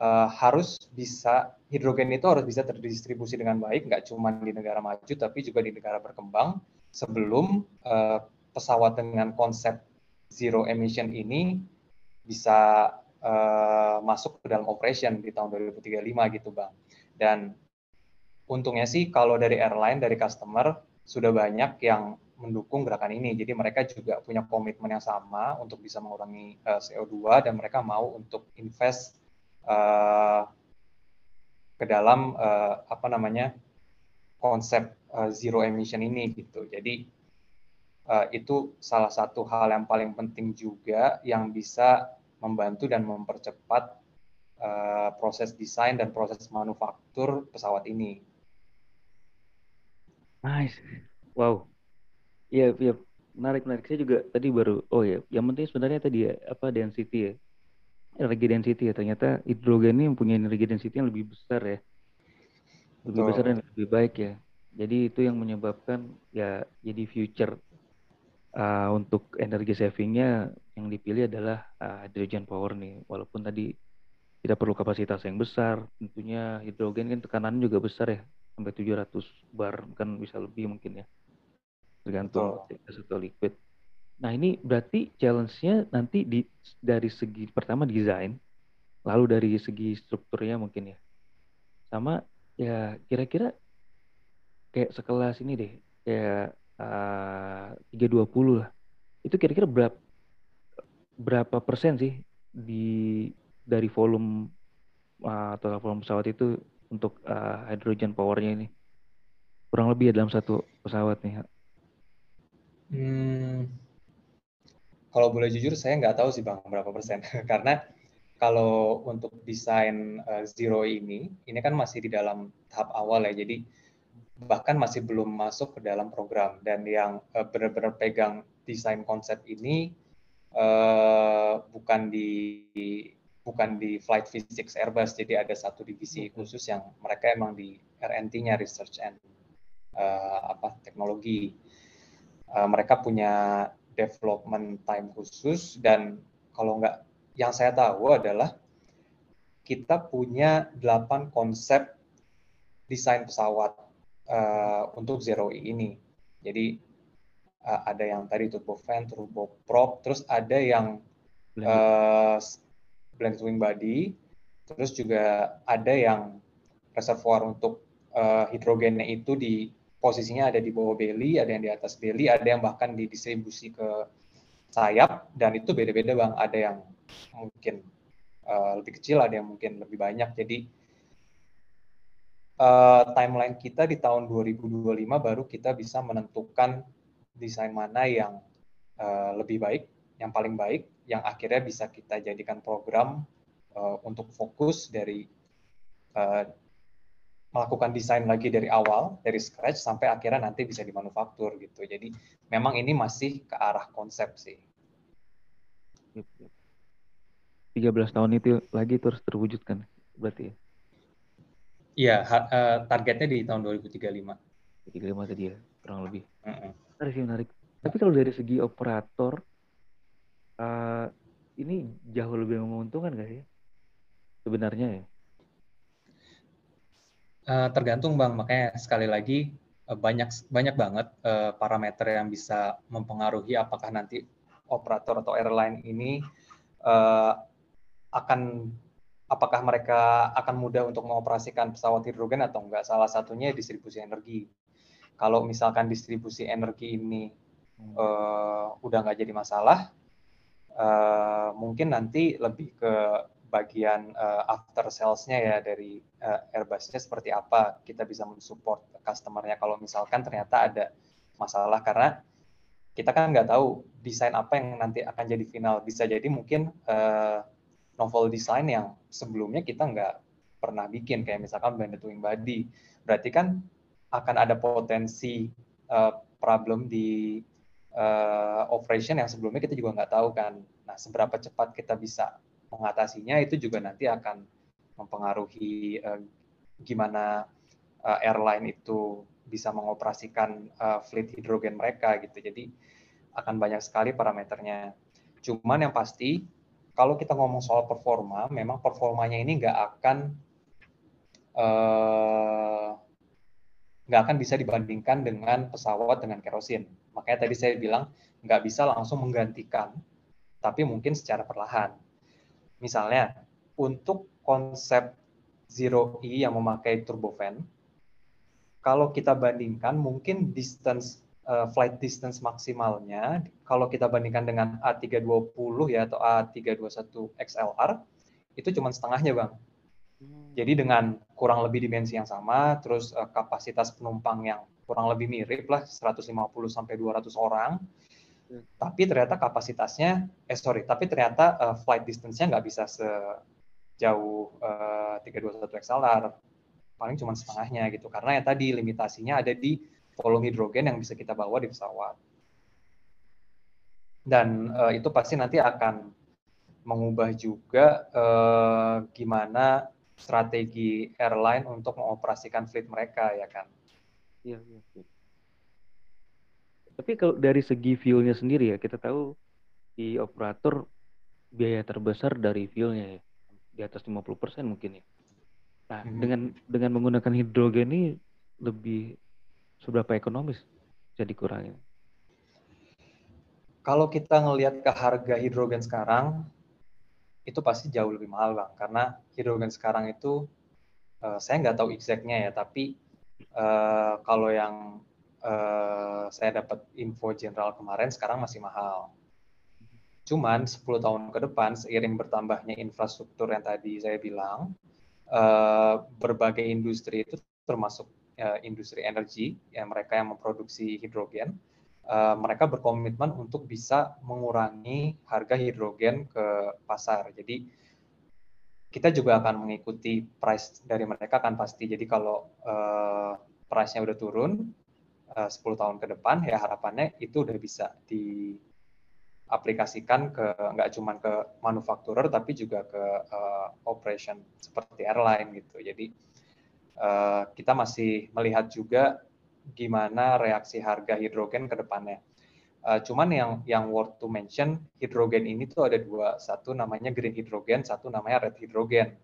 uh, harus bisa hidrogen itu harus bisa terdistribusi dengan baik, nggak cuma di negara maju tapi juga di negara berkembang sebelum uh, pesawat dengan konsep zero emission ini bisa uh, masuk ke dalam operation di tahun 2035 gitu bang. Dan untungnya sih kalau dari airline dari customer sudah banyak yang mendukung gerakan ini. Jadi mereka juga punya komitmen yang sama untuk bisa mengurangi uh, eh, CO2 dan mereka mau untuk invest uh, ke dalam uh, apa namanya konsep uh, zero emission ini gitu. Jadi uh, itu salah satu hal yang paling penting juga yang bisa membantu dan mempercepat uh, proses desain dan proses manufaktur pesawat ini. Nice, wow, iya, iya, menarik menarik. Saya juga tadi baru, oh ya, yang penting sebenarnya tadi ya apa density ya, energi density ya. Ternyata hidrogen ini mempunyai energi density yang lebih besar ya, lebih besar dan lebih baik ya. Jadi itu yang menyebabkan ya jadi future uh, untuk energi savingnya yang dipilih adalah uh, hydrogen power nih. Walaupun tadi tidak perlu kapasitas yang besar, tentunya hidrogen kan tekanan juga besar ya, sampai 700 bar, kan bisa lebih mungkin ya, tergantung satu liquid. Nah ini berarti challenge-nya nanti di dari segi pertama desain, lalu dari segi strukturnya mungkin ya, sama ya kira-kira kayak sekelas ini deh, kayak Eh, tiga dua puluh lah. Itu kira-kira berapa berapa persen sih di dari volume uh, atau volume pesawat itu untuk uh, hydrogen powernya ini? Kurang lebih ya dalam satu pesawat nih hmm, kalau boleh jujur saya nggak tahu sih bang berapa persen. Karena kalau untuk desain uh, zero ini ini kan masih di dalam tahap awal ya. Jadi bahkan masih belum masuk ke dalam program. Dan yang uh, benar-benar pegang desain konsep ini uh, bukan di bukan di flight physics Airbus. Jadi ada satu divisi khusus yang mereka emang di RNT-nya research and uh, apa teknologi. Uh, mereka punya development time khusus dan kalau nggak yang saya tahu adalah kita punya delapan konsep desain pesawat uh, untuk zero E ini. Jadi uh, ada yang tadi turbofan, turboprop, terus ada yang uh, blended wing body, terus juga ada yang reservoir untuk uh, hidrogennya itu di posisinya ada di bawah belly, ada yang di atas belly, ada yang bahkan didistribusi ke sayap dan itu beda-beda bang. Ada yang mungkin uh, lebih kecil, ada yang mungkin lebih banyak. Jadi uh, timeline kita di tahun 2025 baru kita bisa menentukan desain mana yang uh, lebih baik, yang paling baik, yang akhirnya bisa kita jadikan program uh, untuk fokus dari uh, melakukan desain lagi dari awal, dari scratch sampai akhirnya nanti bisa dimanufaktur gitu. Jadi memang ini masih ke arah konsep sih. 13 tahun itu lagi terus terwujudkan berarti ya? Iya, uh, targetnya di tahun 2035. 35 tadi ya, kurang lebih. Uh -uh. Menarik sih, menarik. Tapi kalau dari segi operator, uh, ini jauh lebih menguntungkan gak sih? Sebenarnya ya? Uh, tergantung bang, makanya sekali lagi uh, banyak banyak banget uh, parameter yang bisa mempengaruhi apakah nanti operator atau airline ini akan apakah mereka akan mudah untuk mengoperasikan pesawat hidrogen atau enggak. Salah satunya distribusi energi. Kalau misalkan distribusi energi ini udah nggak jadi masalah, mungkin nanti lebih ke bagian uh, after sales-nya ya dari uh, Airbus-nya seperti apa kita bisa mensupport customer-nya. Kalau misalkan ternyata ada masalah karena kita kan nggak tahu desain apa yang nanti akan jadi final. Bisa jadi mungkin uh, novel design yang sebelumnya kita nggak pernah bikin kayak misalkan blended wing body berarti kan akan ada potensi uh, problem di uh, operation yang sebelumnya kita juga nggak tahu kan. Nah seberapa cepat kita bisa mengatasinya itu juga nanti akan mempengaruhi uh, gimana uh, airline itu bisa mengoperasikan uh, fleet hidrogen mereka gitu. Jadi akan banyak sekali parameternya. Cuman yang pasti kalau kita ngomong soal performa, memang performanya ini nggak akan nggak uh, akan bisa dibandingkan dengan pesawat dengan kerosin. Makanya tadi saya bilang nggak bisa langsung menggantikan, tapi mungkin secara perlahan. Misalnya, untuk konsep Zero E yang memakai turbofan, kalau kita bandingkan mungkin distance uh, flight distance maksimalnya kalau kita bandingkan dengan A320 ya atau A321 XLR itu cuma setengahnya bang. Hmm. Jadi dengan kurang lebih dimensi yang sama, terus uh, kapasitas penumpang yang kurang lebih mirip lah 150 sampai 200 orang, tapi ternyata kapasitasnya eh sorry tapi ternyata uh, flight distance-nya nggak bisa sejauh uh, 321 XLR paling cuma setengahnya gitu karena ya tadi limitasinya ada di volume hidrogen yang bisa kita bawa di pesawat dan uh, itu pasti nanti akan mengubah juga uh, gimana strategi airline untuk mengoperasikan fleet mereka ya kan. Iya, iya. Tapi kalau dari segi fuelnya sendiri ya, kita tahu di operator biaya terbesar dari fuelnya ya, di atas 50% mungkin ya. Nah, hmm. dengan dengan menggunakan hidrogen ini lebih seberapa ekonomis jadi kurangnya? Kalau kita ngelihat ke harga hidrogen sekarang, itu pasti jauh lebih mahal bang, karena hidrogen sekarang itu uh, saya nggak tahu exactnya ya, tapi uh, kalau yang uh, saya dapat info general kemarin sekarang masih mahal. Cuman 10 tahun ke depan seiring bertambahnya infrastruktur yang tadi saya bilang, uh, berbagai industri itu termasuk uh, industri energi yang mereka yang memproduksi hidrogen, uh, mereka berkomitmen untuk bisa mengurangi harga hidrogen ke pasar. Jadi kita juga akan mengikuti price dari mereka kan pasti. Jadi kalau uh, price-nya udah turun, 10 eh, tahun ke depan ya harapannya itu udah bisa diaplikasikan ke nggak cuma ke manufakturer tapi juga ke uh, operation seperti airline gitu. Jadi uh, kita masih melihat juga gimana reaksi harga hidrogen ke depannya. Uh, cuman yang yang worth to mention hidrogen ini tuh ada dua, satu namanya green hidrogen, satu namanya red hidrogen.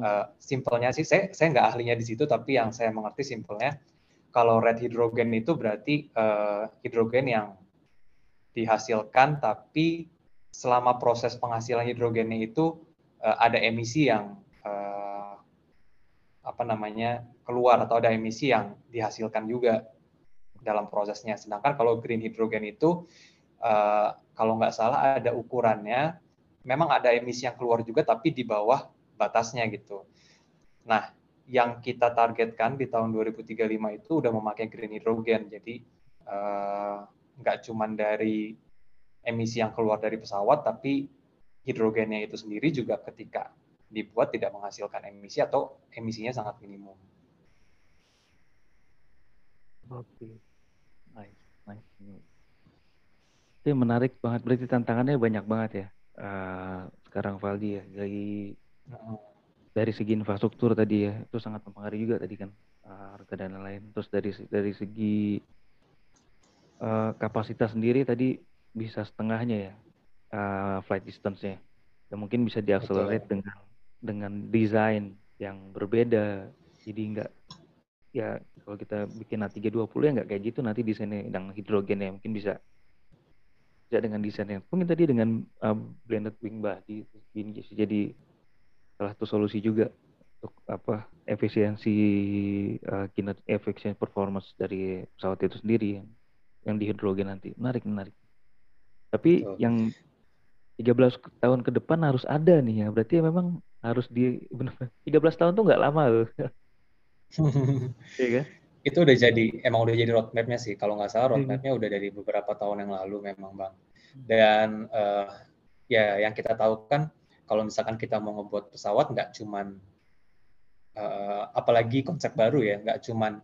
Uh, simpelnya sih saya saya nggak ahlinya di situ tapi yang saya mengerti simpelnya kalau red hidrogen itu berarti uh, hidrogen yang dihasilkan tapi selama proses penghasilan hidrogennya itu uh, ada emisi yang uh, apa namanya keluar atau ada emisi yang dihasilkan juga dalam prosesnya. Sedangkan kalau green hidrogen itu uh, kalau nggak salah ada ukurannya, memang ada emisi yang keluar juga tapi di bawah batasnya gitu. Nah, yang kita targetkan di tahun 2035 itu udah memakai green hydrogen. Jadi uh, nggak cuma dari emisi yang keluar dari pesawat, tapi hidrogennya itu sendiri juga ketika dibuat tidak menghasilkan emisi atau emisinya sangat minimum. Oke, nice, nice. Itu menarik banget. Berarti tantangannya banyak banget ya. Uh, sekarang Valdi ya, dari dari segi infrastruktur tadi ya itu sangat mempengaruhi juga tadi kan uh, harga dan lain-lain terus dari dari segi uh, kapasitas sendiri tadi bisa setengahnya ya uh, flight distance-nya. Dan mungkin bisa diakselerate dengan dengan desain yang berbeda. Jadi enggak ya kalau kita bikin A320 ya nggak kayak gitu nanti desainnya yang hidrogen ya mungkin bisa bisa dengan desain yang mungkin tadi dengan um, blended wing body jadi salah satu solusi juga untuk apa efisiensi uh, kinerja efisiensi performance dari pesawat itu sendiri yang yang di hidrogen nanti. Menarik menarik. Tapi Betul. yang 13 tahun ke depan harus ada nih ya. Berarti ya memang harus di benar 13 tahun tuh nggak lama loh iya kan? Itu udah jadi emang udah jadi roadmapnya sih. Kalau nggak salah iya. roadmapnya udah dari beberapa tahun yang lalu memang bang. Dan uh, ya yang kita tahu kan kalau misalkan kita mau ngebuat pesawat nggak cuman uh, apalagi konsep baru ya nggak cuman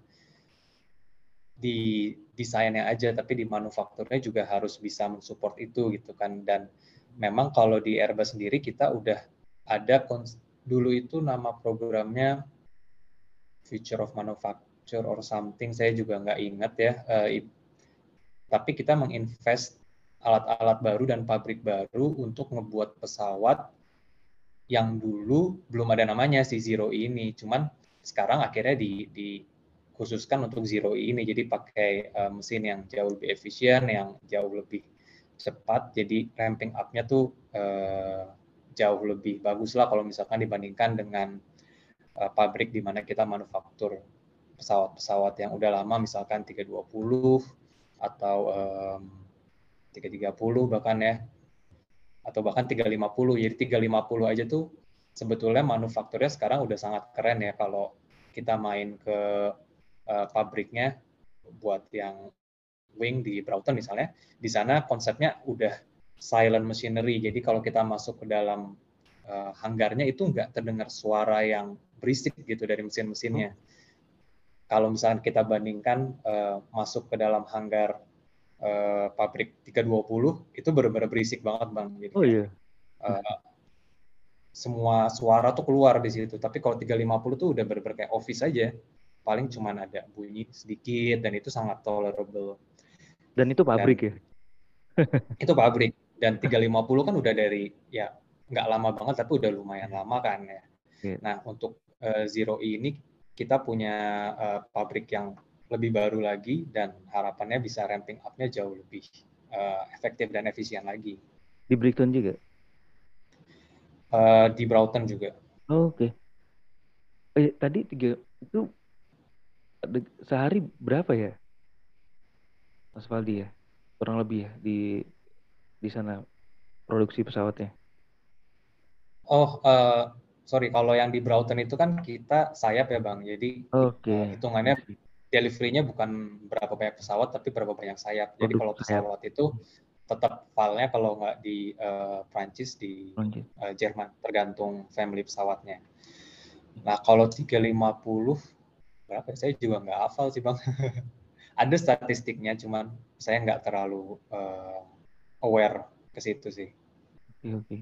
di desainnya aja tapi di manufakturnya juga harus bisa mensupport itu gitu kan. Dan memang kalau di Airbus sendiri kita udah ada dulu itu nama programnya Future of Manufacture or something saya juga nggak ingat ya uh, tapi kita menginvest alat-alat baru dan pabrik baru untuk ngebuat pesawat yang dulu belum ada namanya si Zero ini. Cuman sekarang akhirnya di, dikhususkan untuk Zero ini. Jadi pakai uh, mesin yang jauh lebih efisien yang jauh lebih cepat. Jadi ramping up-nya tuh uh, jauh lebih bagus lah kalau misalkan dibandingkan dengan uh, pabrik di mana kita manufaktur pesawat-pesawat yang udah lama misalkan 320 atau um, 330 bahkan ya atau bahkan 350 jadi 350 aja tuh sebetulnya manufakturnya sekarang udah sangat keren ya kalau kita main ke uh, pabriknya buat yang wing di Broughton misalnya di sana konsepnya udah silent machinery jadi kalau kita masuk ke dalam uh, hanggarnya itu nggak terdengar suara yang berisik gitu dari mesin-mesinnya. Hmm kalau misalnya kita bandingkan uh, masuk ke dalam hanggar uh, pabrik 320 itu benar-benar berisik banget bang. Gitu. Oh iya. Uh, semua suara tuh keluar di situ. Tapi kalau 350 tuh udah benar-benar kayak office aja. Paling cuma ada bunyi sedikit dan itu sangat tolerable. Dan itu pabrik dan, ya? itu pabrik. Dan 350 kan udah dari ya nggak lama banget tapi udah lumayan lama kan ya. Yeah. Nah untuk uh, Zero E ini kita punya uh, pabrik yang lebih baru lagi dan harapannya bisa ramping up-nya jauh lebih uh, efektif dan efisien lagi. Di Brighton juga? Uh, di Broughton juga. Oh, Oke. Okay. Eh, tadi tiga itu sehari berapa ya, Mas Faldi ya? Kurang lebih ya di di sana produksi pesawatnya? Oh, uh, sorry kalau yang di Broughton itu kan kita sayap ya bang jadi okay. uh, hitungannya deliverynya bukan berapa banyak pesawat tapi berapa banyak sayap. Jadi kalau pesawat itu tetap filenya kalau nggak di uh, Prancis di uh, Jerman. Tergantung family pesawatnya. Nah kalau 350 berapa ya? saya juga nggak hafal sih bang. Ada statistiknya cuman saya nggak terlalu uh, aware ke situ sih. Oke okay, okay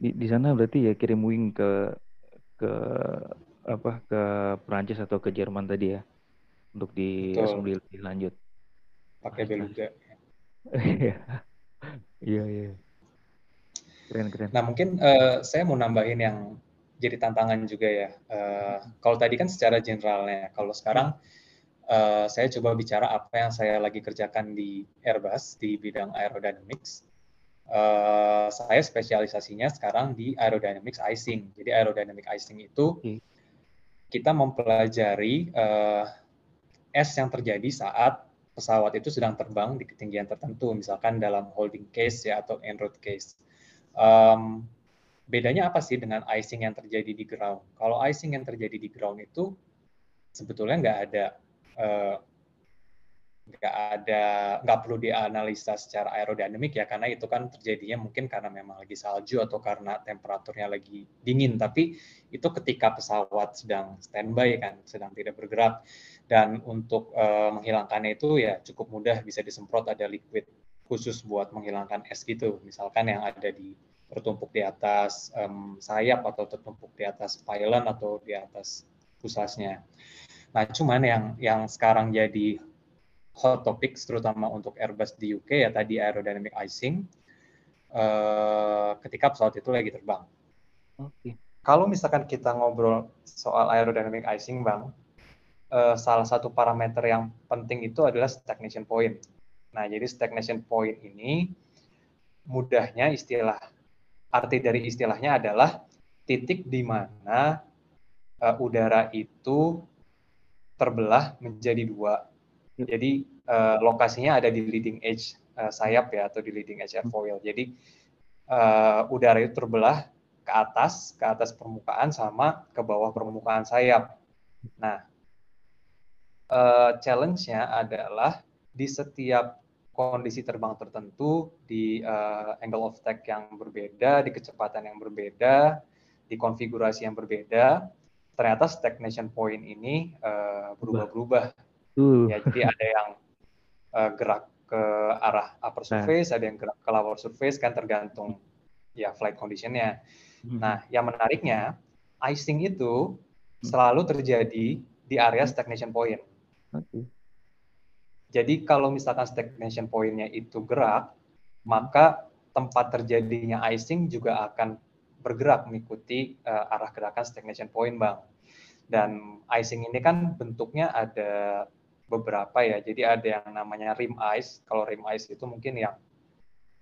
di di sana berarti ya kirim wing ke ke apa ke Prancis atau ke Jerman tadi ya untuk di lebih lanjut. Pakai beluga. Iya. iya iya. Keren keren. Nah mungkin uh, saya mau nambahin yang jadi tantangan juga ya. Uh, kalau tadi kan secara generalnya, kalau sekarang uh, saya coba bicara apa yang saya lagi kerjakan di Airbus di bidang aerodynamics uh, saya spesialisasinya sekarang di aerodynamics icing. Jadi aerodynamic icing itu kita mempelajari uh, es yang terjadi saat pesawat itu sedang terbang di ketinggian tertentu, misalkan dalam holding case ya atau en route case. Um, bedanya apa sih dengan icing yang terjadi di ground? Kalau icing yang terjadi di ground itu sebetulnya nggak ada uh, nggak ada nggak perlu dianalisa secara aerodinamik ya karena itu kan terjadinya mungkin karena memang lagi salju atau karena temperaturnya lagi dingin tapi itu ketika pesawat sedang standby kan sedang tidak bergerak dan untuk uh, menghilangkannya itu ya cukup mudah bisa disemprot ada liquid khusus buat menghilangkan es gitu misalkan yang ada di tertumpuk di atas um, sayap atau tertumpuk di atas pylon atau di atas pusasnya. Nah, cuman yang yang sekarang jadi hot topics terutama untuk Airbus di UK ya tadi aerodynamic icing uh, ketika pesawat itu lagi terbang. Oke. Okay. Kalau misalkan kita ngobrol soal aerodynamic icing, bang, uh, salah satu parameter yang penting itu adalah stagnation point. Nah, jadi stagnation point ini mudahnya istilah arti dari istilahnya adalah titik di mana uh, udara itu terbelah menjadi dua. Jadi uh, lokasinya ada di leading edge uh, sayap ya atau di leading edge airfoil. Jadi uh, udara itu terbelah ke atas, ke atas permukaan sama ke bawah permukaan sayap. Nah, uh, challenge-nya adalah di setiap kondisi terbang tertentu, di uh, angle of attack yang berbeda, di kecepatan yang berbeda, di konfigurasi yang berbeda, ternyata stagnation point ini uh, berubah-berubah. Uh. Ya, jadi ada yang uh, gerak ke arah upper nah. surface, nah. ada yang gerak ke lower surface, kan tergantung ya flight conditionnya. Hmm. Nah, yang menariknya, icing itu selalu terjadi di area stagnation point. Jadi kalau misalkan stagnation point-nya itu gerak, maka tempat terjadinya icing juga akan bergerak mengikuti uh, arah gerakan stagnation point, Bang. Dan icing ini kan bentuknya ada beberapa ya. Jadi ada yang namanya rim ice. Kalau rim ice itu mungkin yang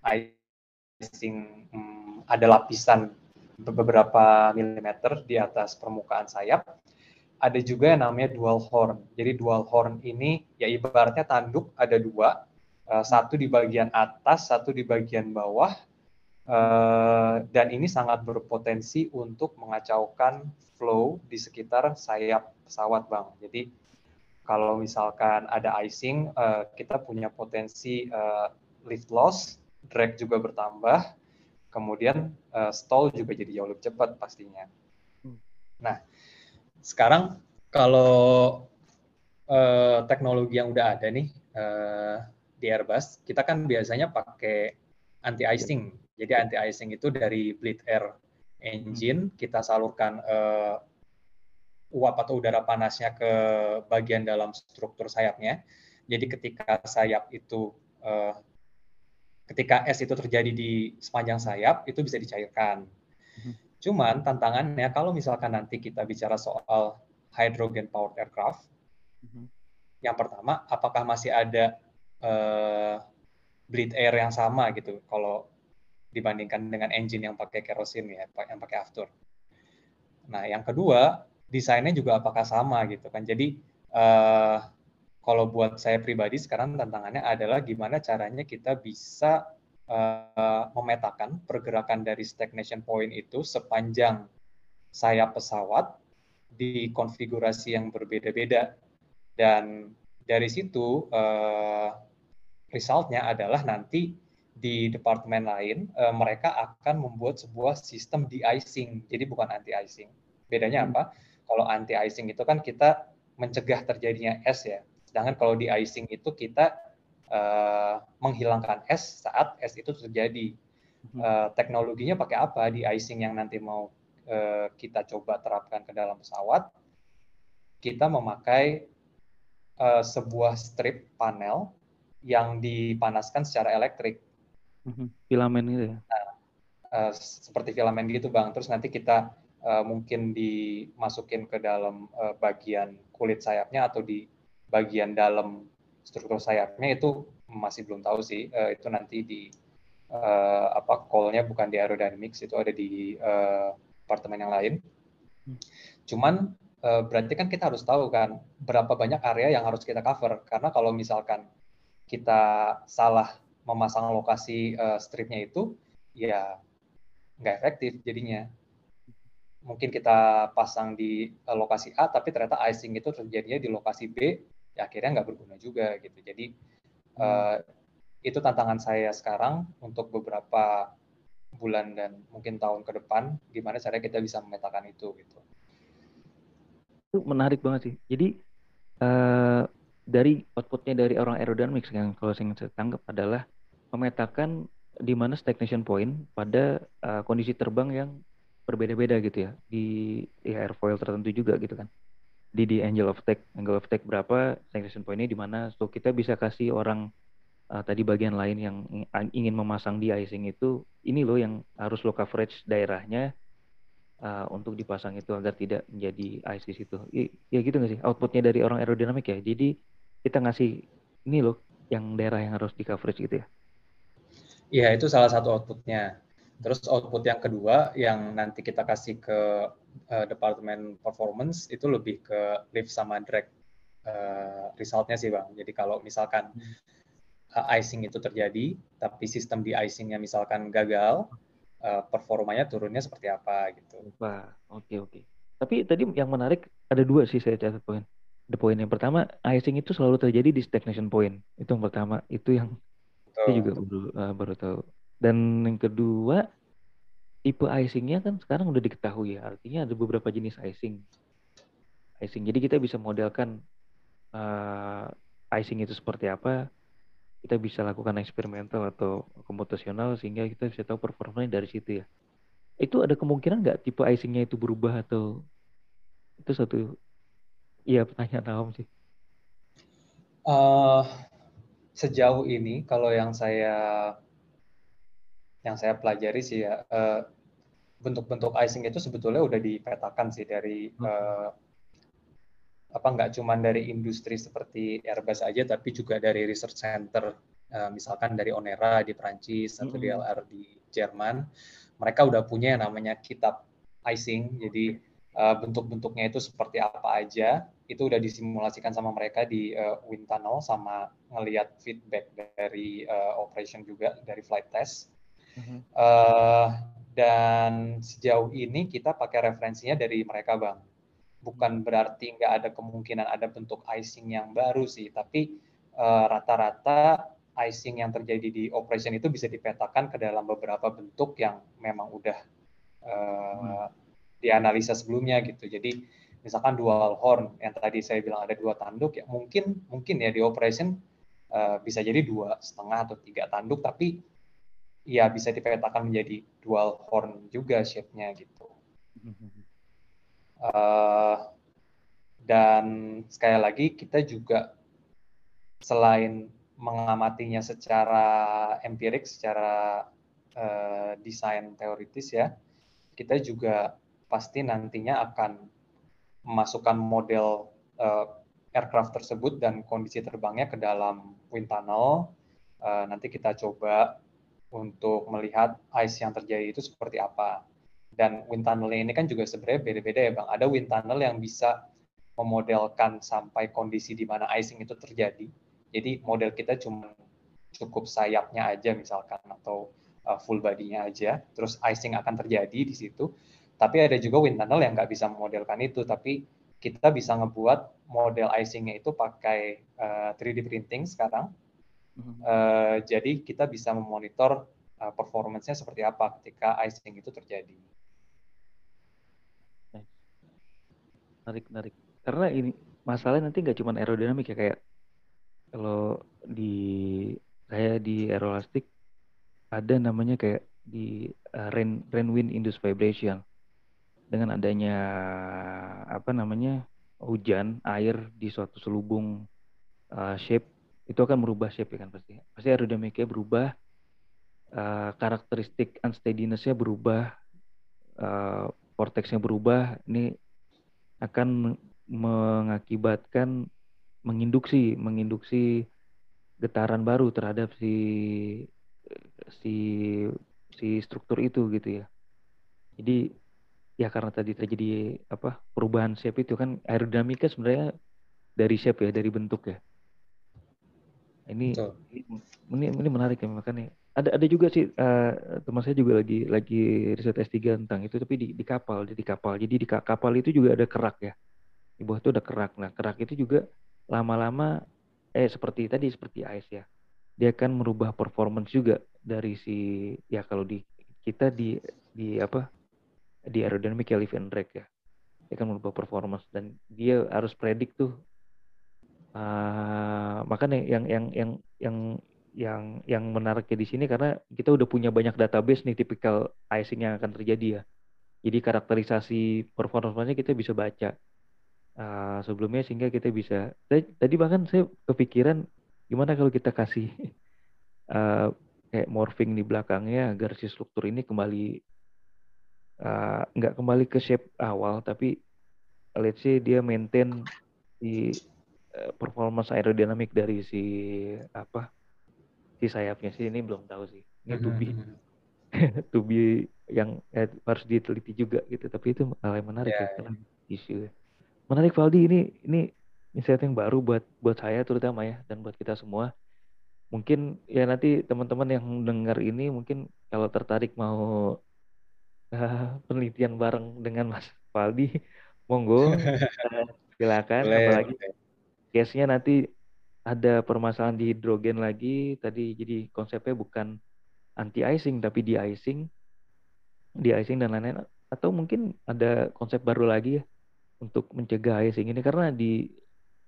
icing hmm, ada lapisan beberapa milimeter di atas permukaan sayap ada juga yang namanya dual horn. Jadi dual horn ini ya ibaratnya tanduk ada dua, uh, satu di bagian atas, satu di bagian bawah, uh, dan ini sangat berpotensi untuk mengacaukan flow di sekitar sayap pesawat, bang. Jadi kalau misalkan ada icing, uh, kita punya potensi uh, lift loss, drag juga bertambah, kemudian uh, stall juga jadi jauh lebih cepat pastinya. Hmm. Nah, sekarang kalau uh, teknologi yang udah ada nih uh, di Airbus, kita kan biasanya pakai anti icing. Jadi anti icing itu dari bleed air engine kita salurkan uh, uap atau udara panasnya ke bagian dalam struktur sayapnya. Jadi ketika sayap itu uh, ketika es itu terjadi di sepanjang sayap itu bisa dicairkan. Cuman tantangannya kalau misalkan nanti kita bicara soal hydrogen powered aircraft, mm-hmm. yang pertama apakah masih ada uh, bleed air yang sama gitu kalau dibandingkan dengan engine yang pakai kerosin ya, yang pakai after. Nah, yang kedua desainnya juga apakah sama gitu kan. Jadi uh, kalau buat saya pribadi sekarang tantangannya adalah gimana caranya kita bisa uh, memetakan pergerakan dari stagnation point itu sepanjang sayap pesawat di konfigurasi yang berbeda-beda. Dan dari situ uh, resultnya adalah nanti di departemen lain uh, mereka akan membuat sebuah sistem de-icing. Jadi bukan anti-icing. Bedanya hmm. apa? Kalau anti-icing itu kan kita mencegah terjadinya es ya. Sedangkan kalau de-icing itu kita uh, menghilangkan es saat es itu terjadi. Uh, teknologinya pakai apa di icing yang nanti mau uh, kita coba terapkan ke dalam pesawat? Kita memakai uh, sebuah strip panel yang dipanaskan secara elektrik. Mhm. Filamen gitu ya? Nah, uh, seperti filamen gitu bang. Terus nanti kita uh, mungkin dimasukin ke dalam uh, bagian kulit sayapnya atau di bagian dalam struktur sayapnya itu masih belum tahu sih. Uh, itu nanti di uh, apa call-nya bukan di aerodynamics itu ada di uh, departemen yang lain. Hmm. Cuman uh, berarti kan kita harus tahu kan berapa banyak area yang harus kita cover karena kalau misalkan kita salah memasang lokasi uh, stripnya itu ya nggak efektif jadinya mungkin kita pasang di lokasi A tapi ternyata icing itu terjadinya di lokasi B ya akhirnya nggak berguna juga gitu. Jadi hmm. uh, itu tantangan saya sekarang untuk beberapa bulan dan mungkin tahun ke depan gimana caranya kita bisa memetakan itu gitu. Itu menarik banget sih. Jadi uh, dari outputnya dari orang aerodynamics yang kalau saya tangkap adalah memetakan di mana stagnation point pada uh, kondisi terbang yang berbeda-beda gitu ya di, di airfoil tertentu juga gitu kan di di angel of tech angle of tech berapa stagnation pointnya di mana so kita bisa kasih orang uh, tadi bagian lain yang ingin memasang di icing itu ini loh yang harus lo coverage daerahnya uh, untuk dipasang itu agar tidak menjadi ice di situ. Ya gitu nggak sih? Outputnya dari orang aerodinamik ya. Jadi kita ngasih ini loh yang daerah yang harus di coverage gitu ya. Iya, itu salah satu outputnya. Terus output yang kedua yang nanti kita kasih ke uh, departemen performance itu lebih ke lift sama drag uh, resultnya sih bang. Jadi kalau misalkan uh, icing itu terjadi, tapi sistem di icingnya misalkan gagal, uh, performanya turunnya seperti apa gitu. Wah, oke okay, oke. Okay. Tapi tadi yang menarik ada dua sih saya catat poin. The point yang pertama, icing itu selalu terjadi di stagnation point. Itu yang pertama. Itu yang Betul. saya juga baru, uh, baru tahu. Dan yang kedua, tipe icingnya kan sekarang udah diketahui ya. Artinya ada beberapa jenis icing. Icing. Jadi kita bisa modelkan uh, icing itu seperti apa. Kita bisa lakukan eksperimental atau komputasional sehingga kita bisa tahu performanya dari situ ya. Itu ada kemungkinan nggak tipe icingnya itu berubah atau itu satu Iya, pertanyaan awam sih. Uh, sejauh ini kalau yang saya yang saya pelajari sih ya bentuk bentuk-bentuk icing itu sebetulnya udah dipetakan sih dari hmm. uh, apa nggak cuma dari industri seperti Airbus aja tapi juga dari research center uh, misalkan dari Onera di Prancis atau di hmm. di Jerman mereka udah punya yang namanya kitab icing jadi uh, bentuk-bentuknya itu seperti apa aja itu udah disimulasikan sama mereka di uh, wind tunnel sama ngelihat feedback dari uh, operation juga dari flight test. Uh, dan sejauh ini kita pakai referensinya dari mereka bang. Bukan berarti nggak ada kemungkinan ada bentuk icing yang baru sih, tapi uh, rata-rata icing yang terjadi di operation itu bisa dipetakan ke dalam beberapa bentuk yang memang udah uh, hmm. dianalisa sebelumnya gitu. Jadi misalkan dual horn yang tadi saya bilang ada dua tanduk ya mungkin mungkin ya di operation uh, bisa jadi dua setengah atau tiga tanduk tapi ya bisa dipetakan menjadi dual horn juga shape-nya gitu uh, dan sekali lagi kita juga selain mengamatinya secara empirik secara uh, desain teoritis ya kita juga pasti nantinya akan memasukkan model uh, aircraft tersebut dan kondisi terbangnya ke dalam wind tunnel. Uh, nanti kita coba untuk melihat ice yang terjadi itu seperti apa. Dan wind tunnel ini kan juga sebenarnya beda-beda ya Bang. Ada wind tunnel yang bisa memodelkan sampai kondisi di mana icing itu terjadi. Jadi model kita cuma cukup sayapnya aja misalkan atau uh, full body-nya aja, terus icing akan terjadi di situ. Tapi ada juga wind tunnel yang nggak bisa memodelkan itu, tapi kita bisa ngebuat model icingnya itu pakai uh, eh, 3D printing sekarang. Uh, jadi kita bisa memonitor uh, performance-nya seperti apa ketika icing itu terjadi. Menarik, menarik. Karena ini masalahnya nanti nggak cuma aerodinamik ya kayak kalau di saya di aerolastik ada namanya kayak di uh, rain rain wind induced vibration dengan adanya apa namanya hujan air di suatu selubung uh, shape itu akan merubah shape kan pasti. Pasti aerodinamiknya berubah uh, karakteristik unsteadinessnya berubah uh, vortexnya berubah. Ini akan mengakibatkan menginduksi menginduksi getaran baru terhadap si si si struktur itu gitu ya. Jadi ya karena tadi terjadi apa perubahan shape itu kan aerodinamika sebenarnya dari shape ya dari bentuk ya ini ini ini menarik ya makanya. Ada ada juga sih uh, teman saya juga lagi lagi riset S3 tentang itu tapi di, di kapal di kapal. Jadi di kapal itu juga ada kerak ya. Di bawah itu ada kerak. Nah kerak itu juga lama-lama eh seperti tadi seperti ice ya. Dia akan merubah performance juga dari si ya kalau di kita di di apa di aerodynamic ya lift and drag ya. Dia kan merubah performance dan dia harus predik tuh uh, makanya yang yang yang yang yang yang menariknya di sini karena kita udah punya banyak database nih tipikal icing yang akan terjadi ya. Jadi karakterisasi performanya kita bisa baca. Uh, sebelumnya sehingga kita bisa tadi bahkan saya kepikiran gimana kalau kita kasih uh, kayak morphing di belakangnya agar si struktur ini kembali uh, kembali ke shape awal tapi let's say dia maintain di performance aerodinamik dari si apa si sayapnya sih ini belum tahu sih ini -hmm. tubi tubi yang eh, harus diteliti juga gitu tapi itu hal yang menarik yeah, ya yeah. isu menarik Valdi ini ini insight yang baru buat buat saya terutama ya dan buat kita semua mungkin ya nanti teman-teman yang dengar ini mungkin kalau tertarik mau uh, penelitian bareng dengan Mas Valdi monggo uh, silakan Boleh. apalagi case-nya nanti ada permasalahan di hidrogen lagi. Tadi jadi konsepnya bukan anti icing tapi di icing di icing dan lain-lain. Atau mungkin ada konsep baru lagi ya untuk mencegah icing ini. Karena di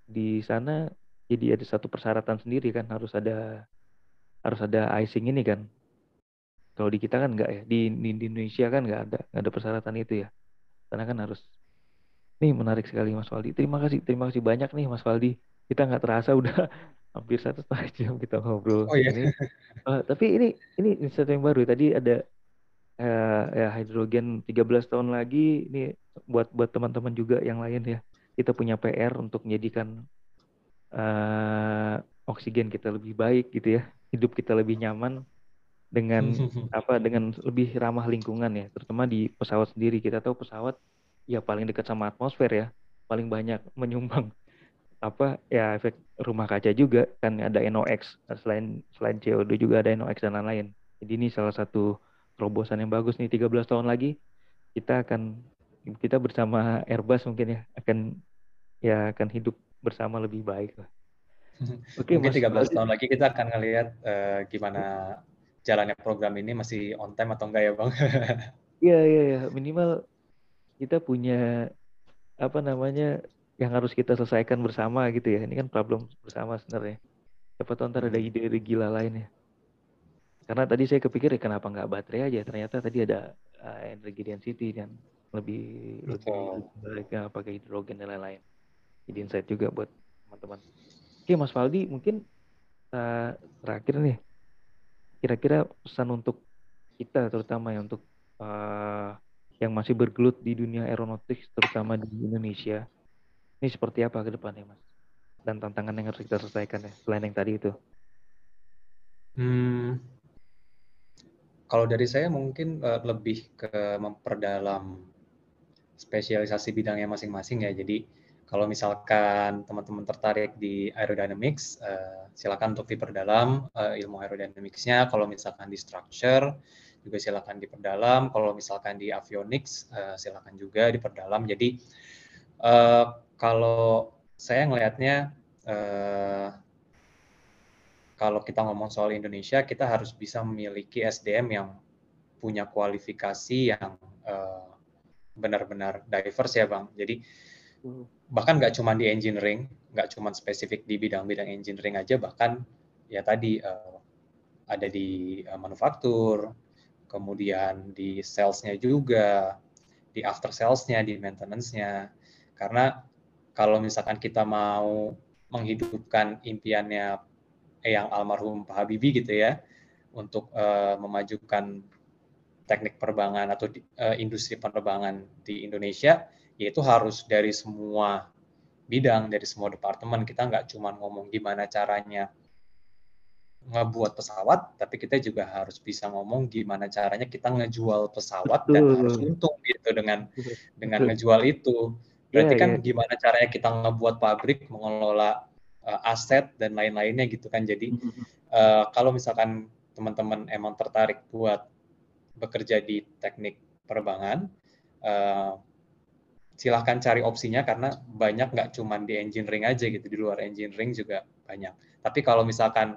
di sana jadi ada satu persyaratan sendiri kan. Harus ada harus ada icing ini kan. Kalau di kita kan enggak ya. Di, di Indonesia kan enggak ada enggak ada persyaratan itu ya. Karena kan harus nih menarik sekali Mas Waldi terima kasih terima kasih banyak nih Mas Waldi kita nggak terasa udah hampir satu setengah jam kita ngobrol. Oh iya. Ini. Uh, tapi ini ini sesuatu yang baru. Tadi ada uh, ya hidrogen 13 tahun lagi. Ini buat buat teman-teman juga yang lain ya. Kita punya PR untuk menjadikan uh, oksigen kita lebih baik gitu ya. Hidup kita lebih nyaman dengan apa dengan lebih ramah lingkungan ya terutama di pesawat sendiri kita tahu pesawat ya paling dekat sama atmosfer ya paling banyak menyumbang apa ya efek rumah kaca juga kan ada NOx selain selain CO2 juga ada NOx dan lain-lain. Jadi ini salah satu terobosan yang bagus nih 13 tahun lagi kita akan kita bersama Airbus mungkin ya akan ya akan hidup bersama lebih baik lah. Oke, mungkin 13 tahun lagi kita akan ngelihat uh, gimana jalannya program ini masih on time atau enggak ya, Bang? Iya, iya, iya. Minimal kita punya apa namanya yang harus kita selesaikan bersama gitu ya. Ini kan problem bersama sebenarnya. Siapa tahu ntar ada hmm. ide-ide gila lain ya. Karena tadi saya kepikir ya kenapa nggak baterai aja. Ternyata tadi ada uh, energi density dan lebih Betul. lebih pakai hidrogen dan lain-lain. Jadi insight juga buat teman-teman. Oke Mas Faldi mungkin uh, terakhir nih. Kira-kira pesan untuk kita terutama ya untuk uh, yang masih bergelut di dunia aeronautik terutama di Indonesia ini seperti apa ke depannya, Mas? Dan tantangan yang harus kita selesaikan ya, selain yang tadi itu. Hmm, kalau dari saya mungkin uh, lebih ke memperdalam spesialisasi bidangnya masing-masing ya. Jadi kalau misalkan teman-teman tertarik di aerodynamics, uh, silakan untuk diperdalam uh, ilmu aerodynamicsnya. Kalau misalkan di structure, juga silakan diperdalam. Kalau misalkan di avionics, uh, silakan juga diperdalam. Jadi uh, kalau saya ngelihatnya eh, kalau kita ngomong soal Indonesia, kita harus bisa memiliki SDM yang punya kualifikasi yang eh, benar-benar diverse ya bang. Jadi hmm. bahkan nggak cuma di engineering, nggak cuma spesifik di bidang-bidang engineering aja, bahkan ya tadi eh, ada di uh, manufaktur, kemudian di salesnya juga, di after salesnya, di maintenance-nya. Karena kalau misalkan kita mau menghidupkan impiannya yang almarhum Pak Habibie gitu ya untuk uh, memajukan teknik penerbangan atau uh, industri penerbangan di Indonesia yaitu harus dari semua bidang dari semua departemen kita nggak cuma ngomong gimana caranya ngebuat pesawat tapi kita juga harus bisa ngomong gimana caranya kita ngejual pesawat Betul. dan harus untung gitu dengan dengan ngejual itu Berarti yeah, kan yeah. gimana caranya kita ngebuat pabrik, mengelola uh, aset dan lain-lainnya gitu kan. Jadi uh, kalau misalkan teman-teman emang tertarik buat bekerja di teknik penerbangan, uh, silahkan cari opsinya karena banyak nggak cuma di engineering aja gitu, di luar engineering juga banyak. Tapi kalau misalkan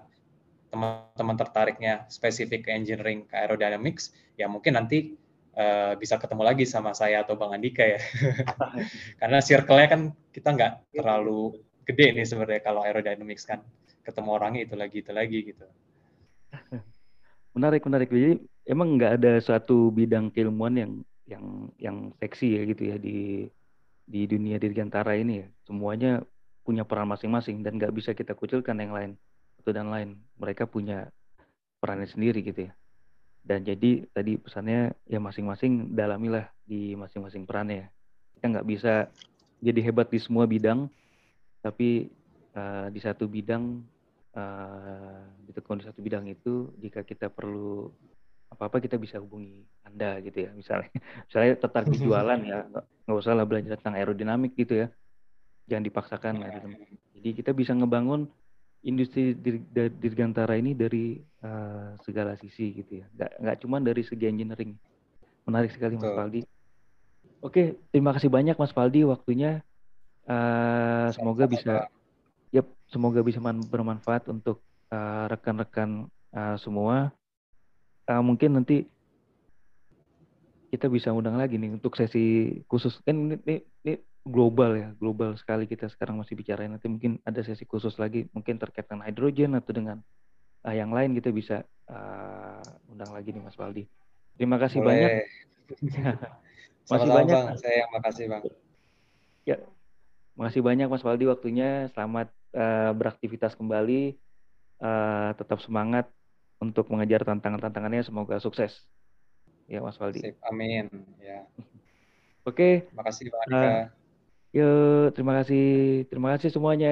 teman-teman tertariknya spesifik ke engineering, ke aerodynamics, ya mungkin nanti uh, bisa ketemu lagi sama saya atau Bang Andika ya. Karena circle-nya kan kita nggak terlalu gede nih sebenarnya kalau aerodynamics kan. Ketemu orangnya itu lagi, itu lagi gitu. Menarik, menarik. Jadi emang nggak ada suatu bidang keilmuan yang yang yang seksi ya gitu ya di di dunia dirgantara ini ya. Semuanya punya peran masing-masing dan nggak bisa kita kucilkan yang lain satu dan lain. Mereka punya perannya sendiri gitu ya. Dan jadi tadi pesannya ya masing-masing dalamilah di masing-masing perannya. Kita nggak bisa jadi hebat di semua bidang, tapi uh, di satu bidang uh, ditekun di satu bidang itu jika kita perlu apa-apa kita bisa hubungi Anda gitu ya misalnya misalnya tertarik jualan ya nggak usah lah belajar tentang aerodinamik gitu ya jangan dipaksakan aerodinamik. jadi kita bisa ngebangun industri dirgantara ini dari uh, segala sisi gitu ya. Nggak nggak cuma dari segi engineering. Menarik sekali Mas Faldi oke terima kasih banyak Mas Faldi waktunya. Uh, semoga bisa yep, semoga bisa bermanfaat untuk eh, rekan-rekan uh, uh, semua. Uh, mungkin nanti kita bisa undang lagi nih untuk sesi khusus. Kan ini, ini, ini global ya, global sekali kita sekarang masih bicara. Nanti mungkin ada sesi khusus lagi, mungkin terkait dengan hidrogen atau dengan uh, yang lain kita bisa uh, undang lagi nih Mas Waldi. Terima kasih Boleh. banyak. masih Sama banyak. Bang. Saya yang makasih Bang. Ya, makasih banyak Mas Waldi waktunya. Selamat uh, beraktivitas kembali. Uh, tetap semangat untuk mengejar tantangan-tantangannya. Semoga sukses. Ya Mas Waldi. Sip, amin. Ya. Oke. Okay. Terima kasih Pak Andika. Uh, Yuk, terima kasih. Terima kasih semuanya.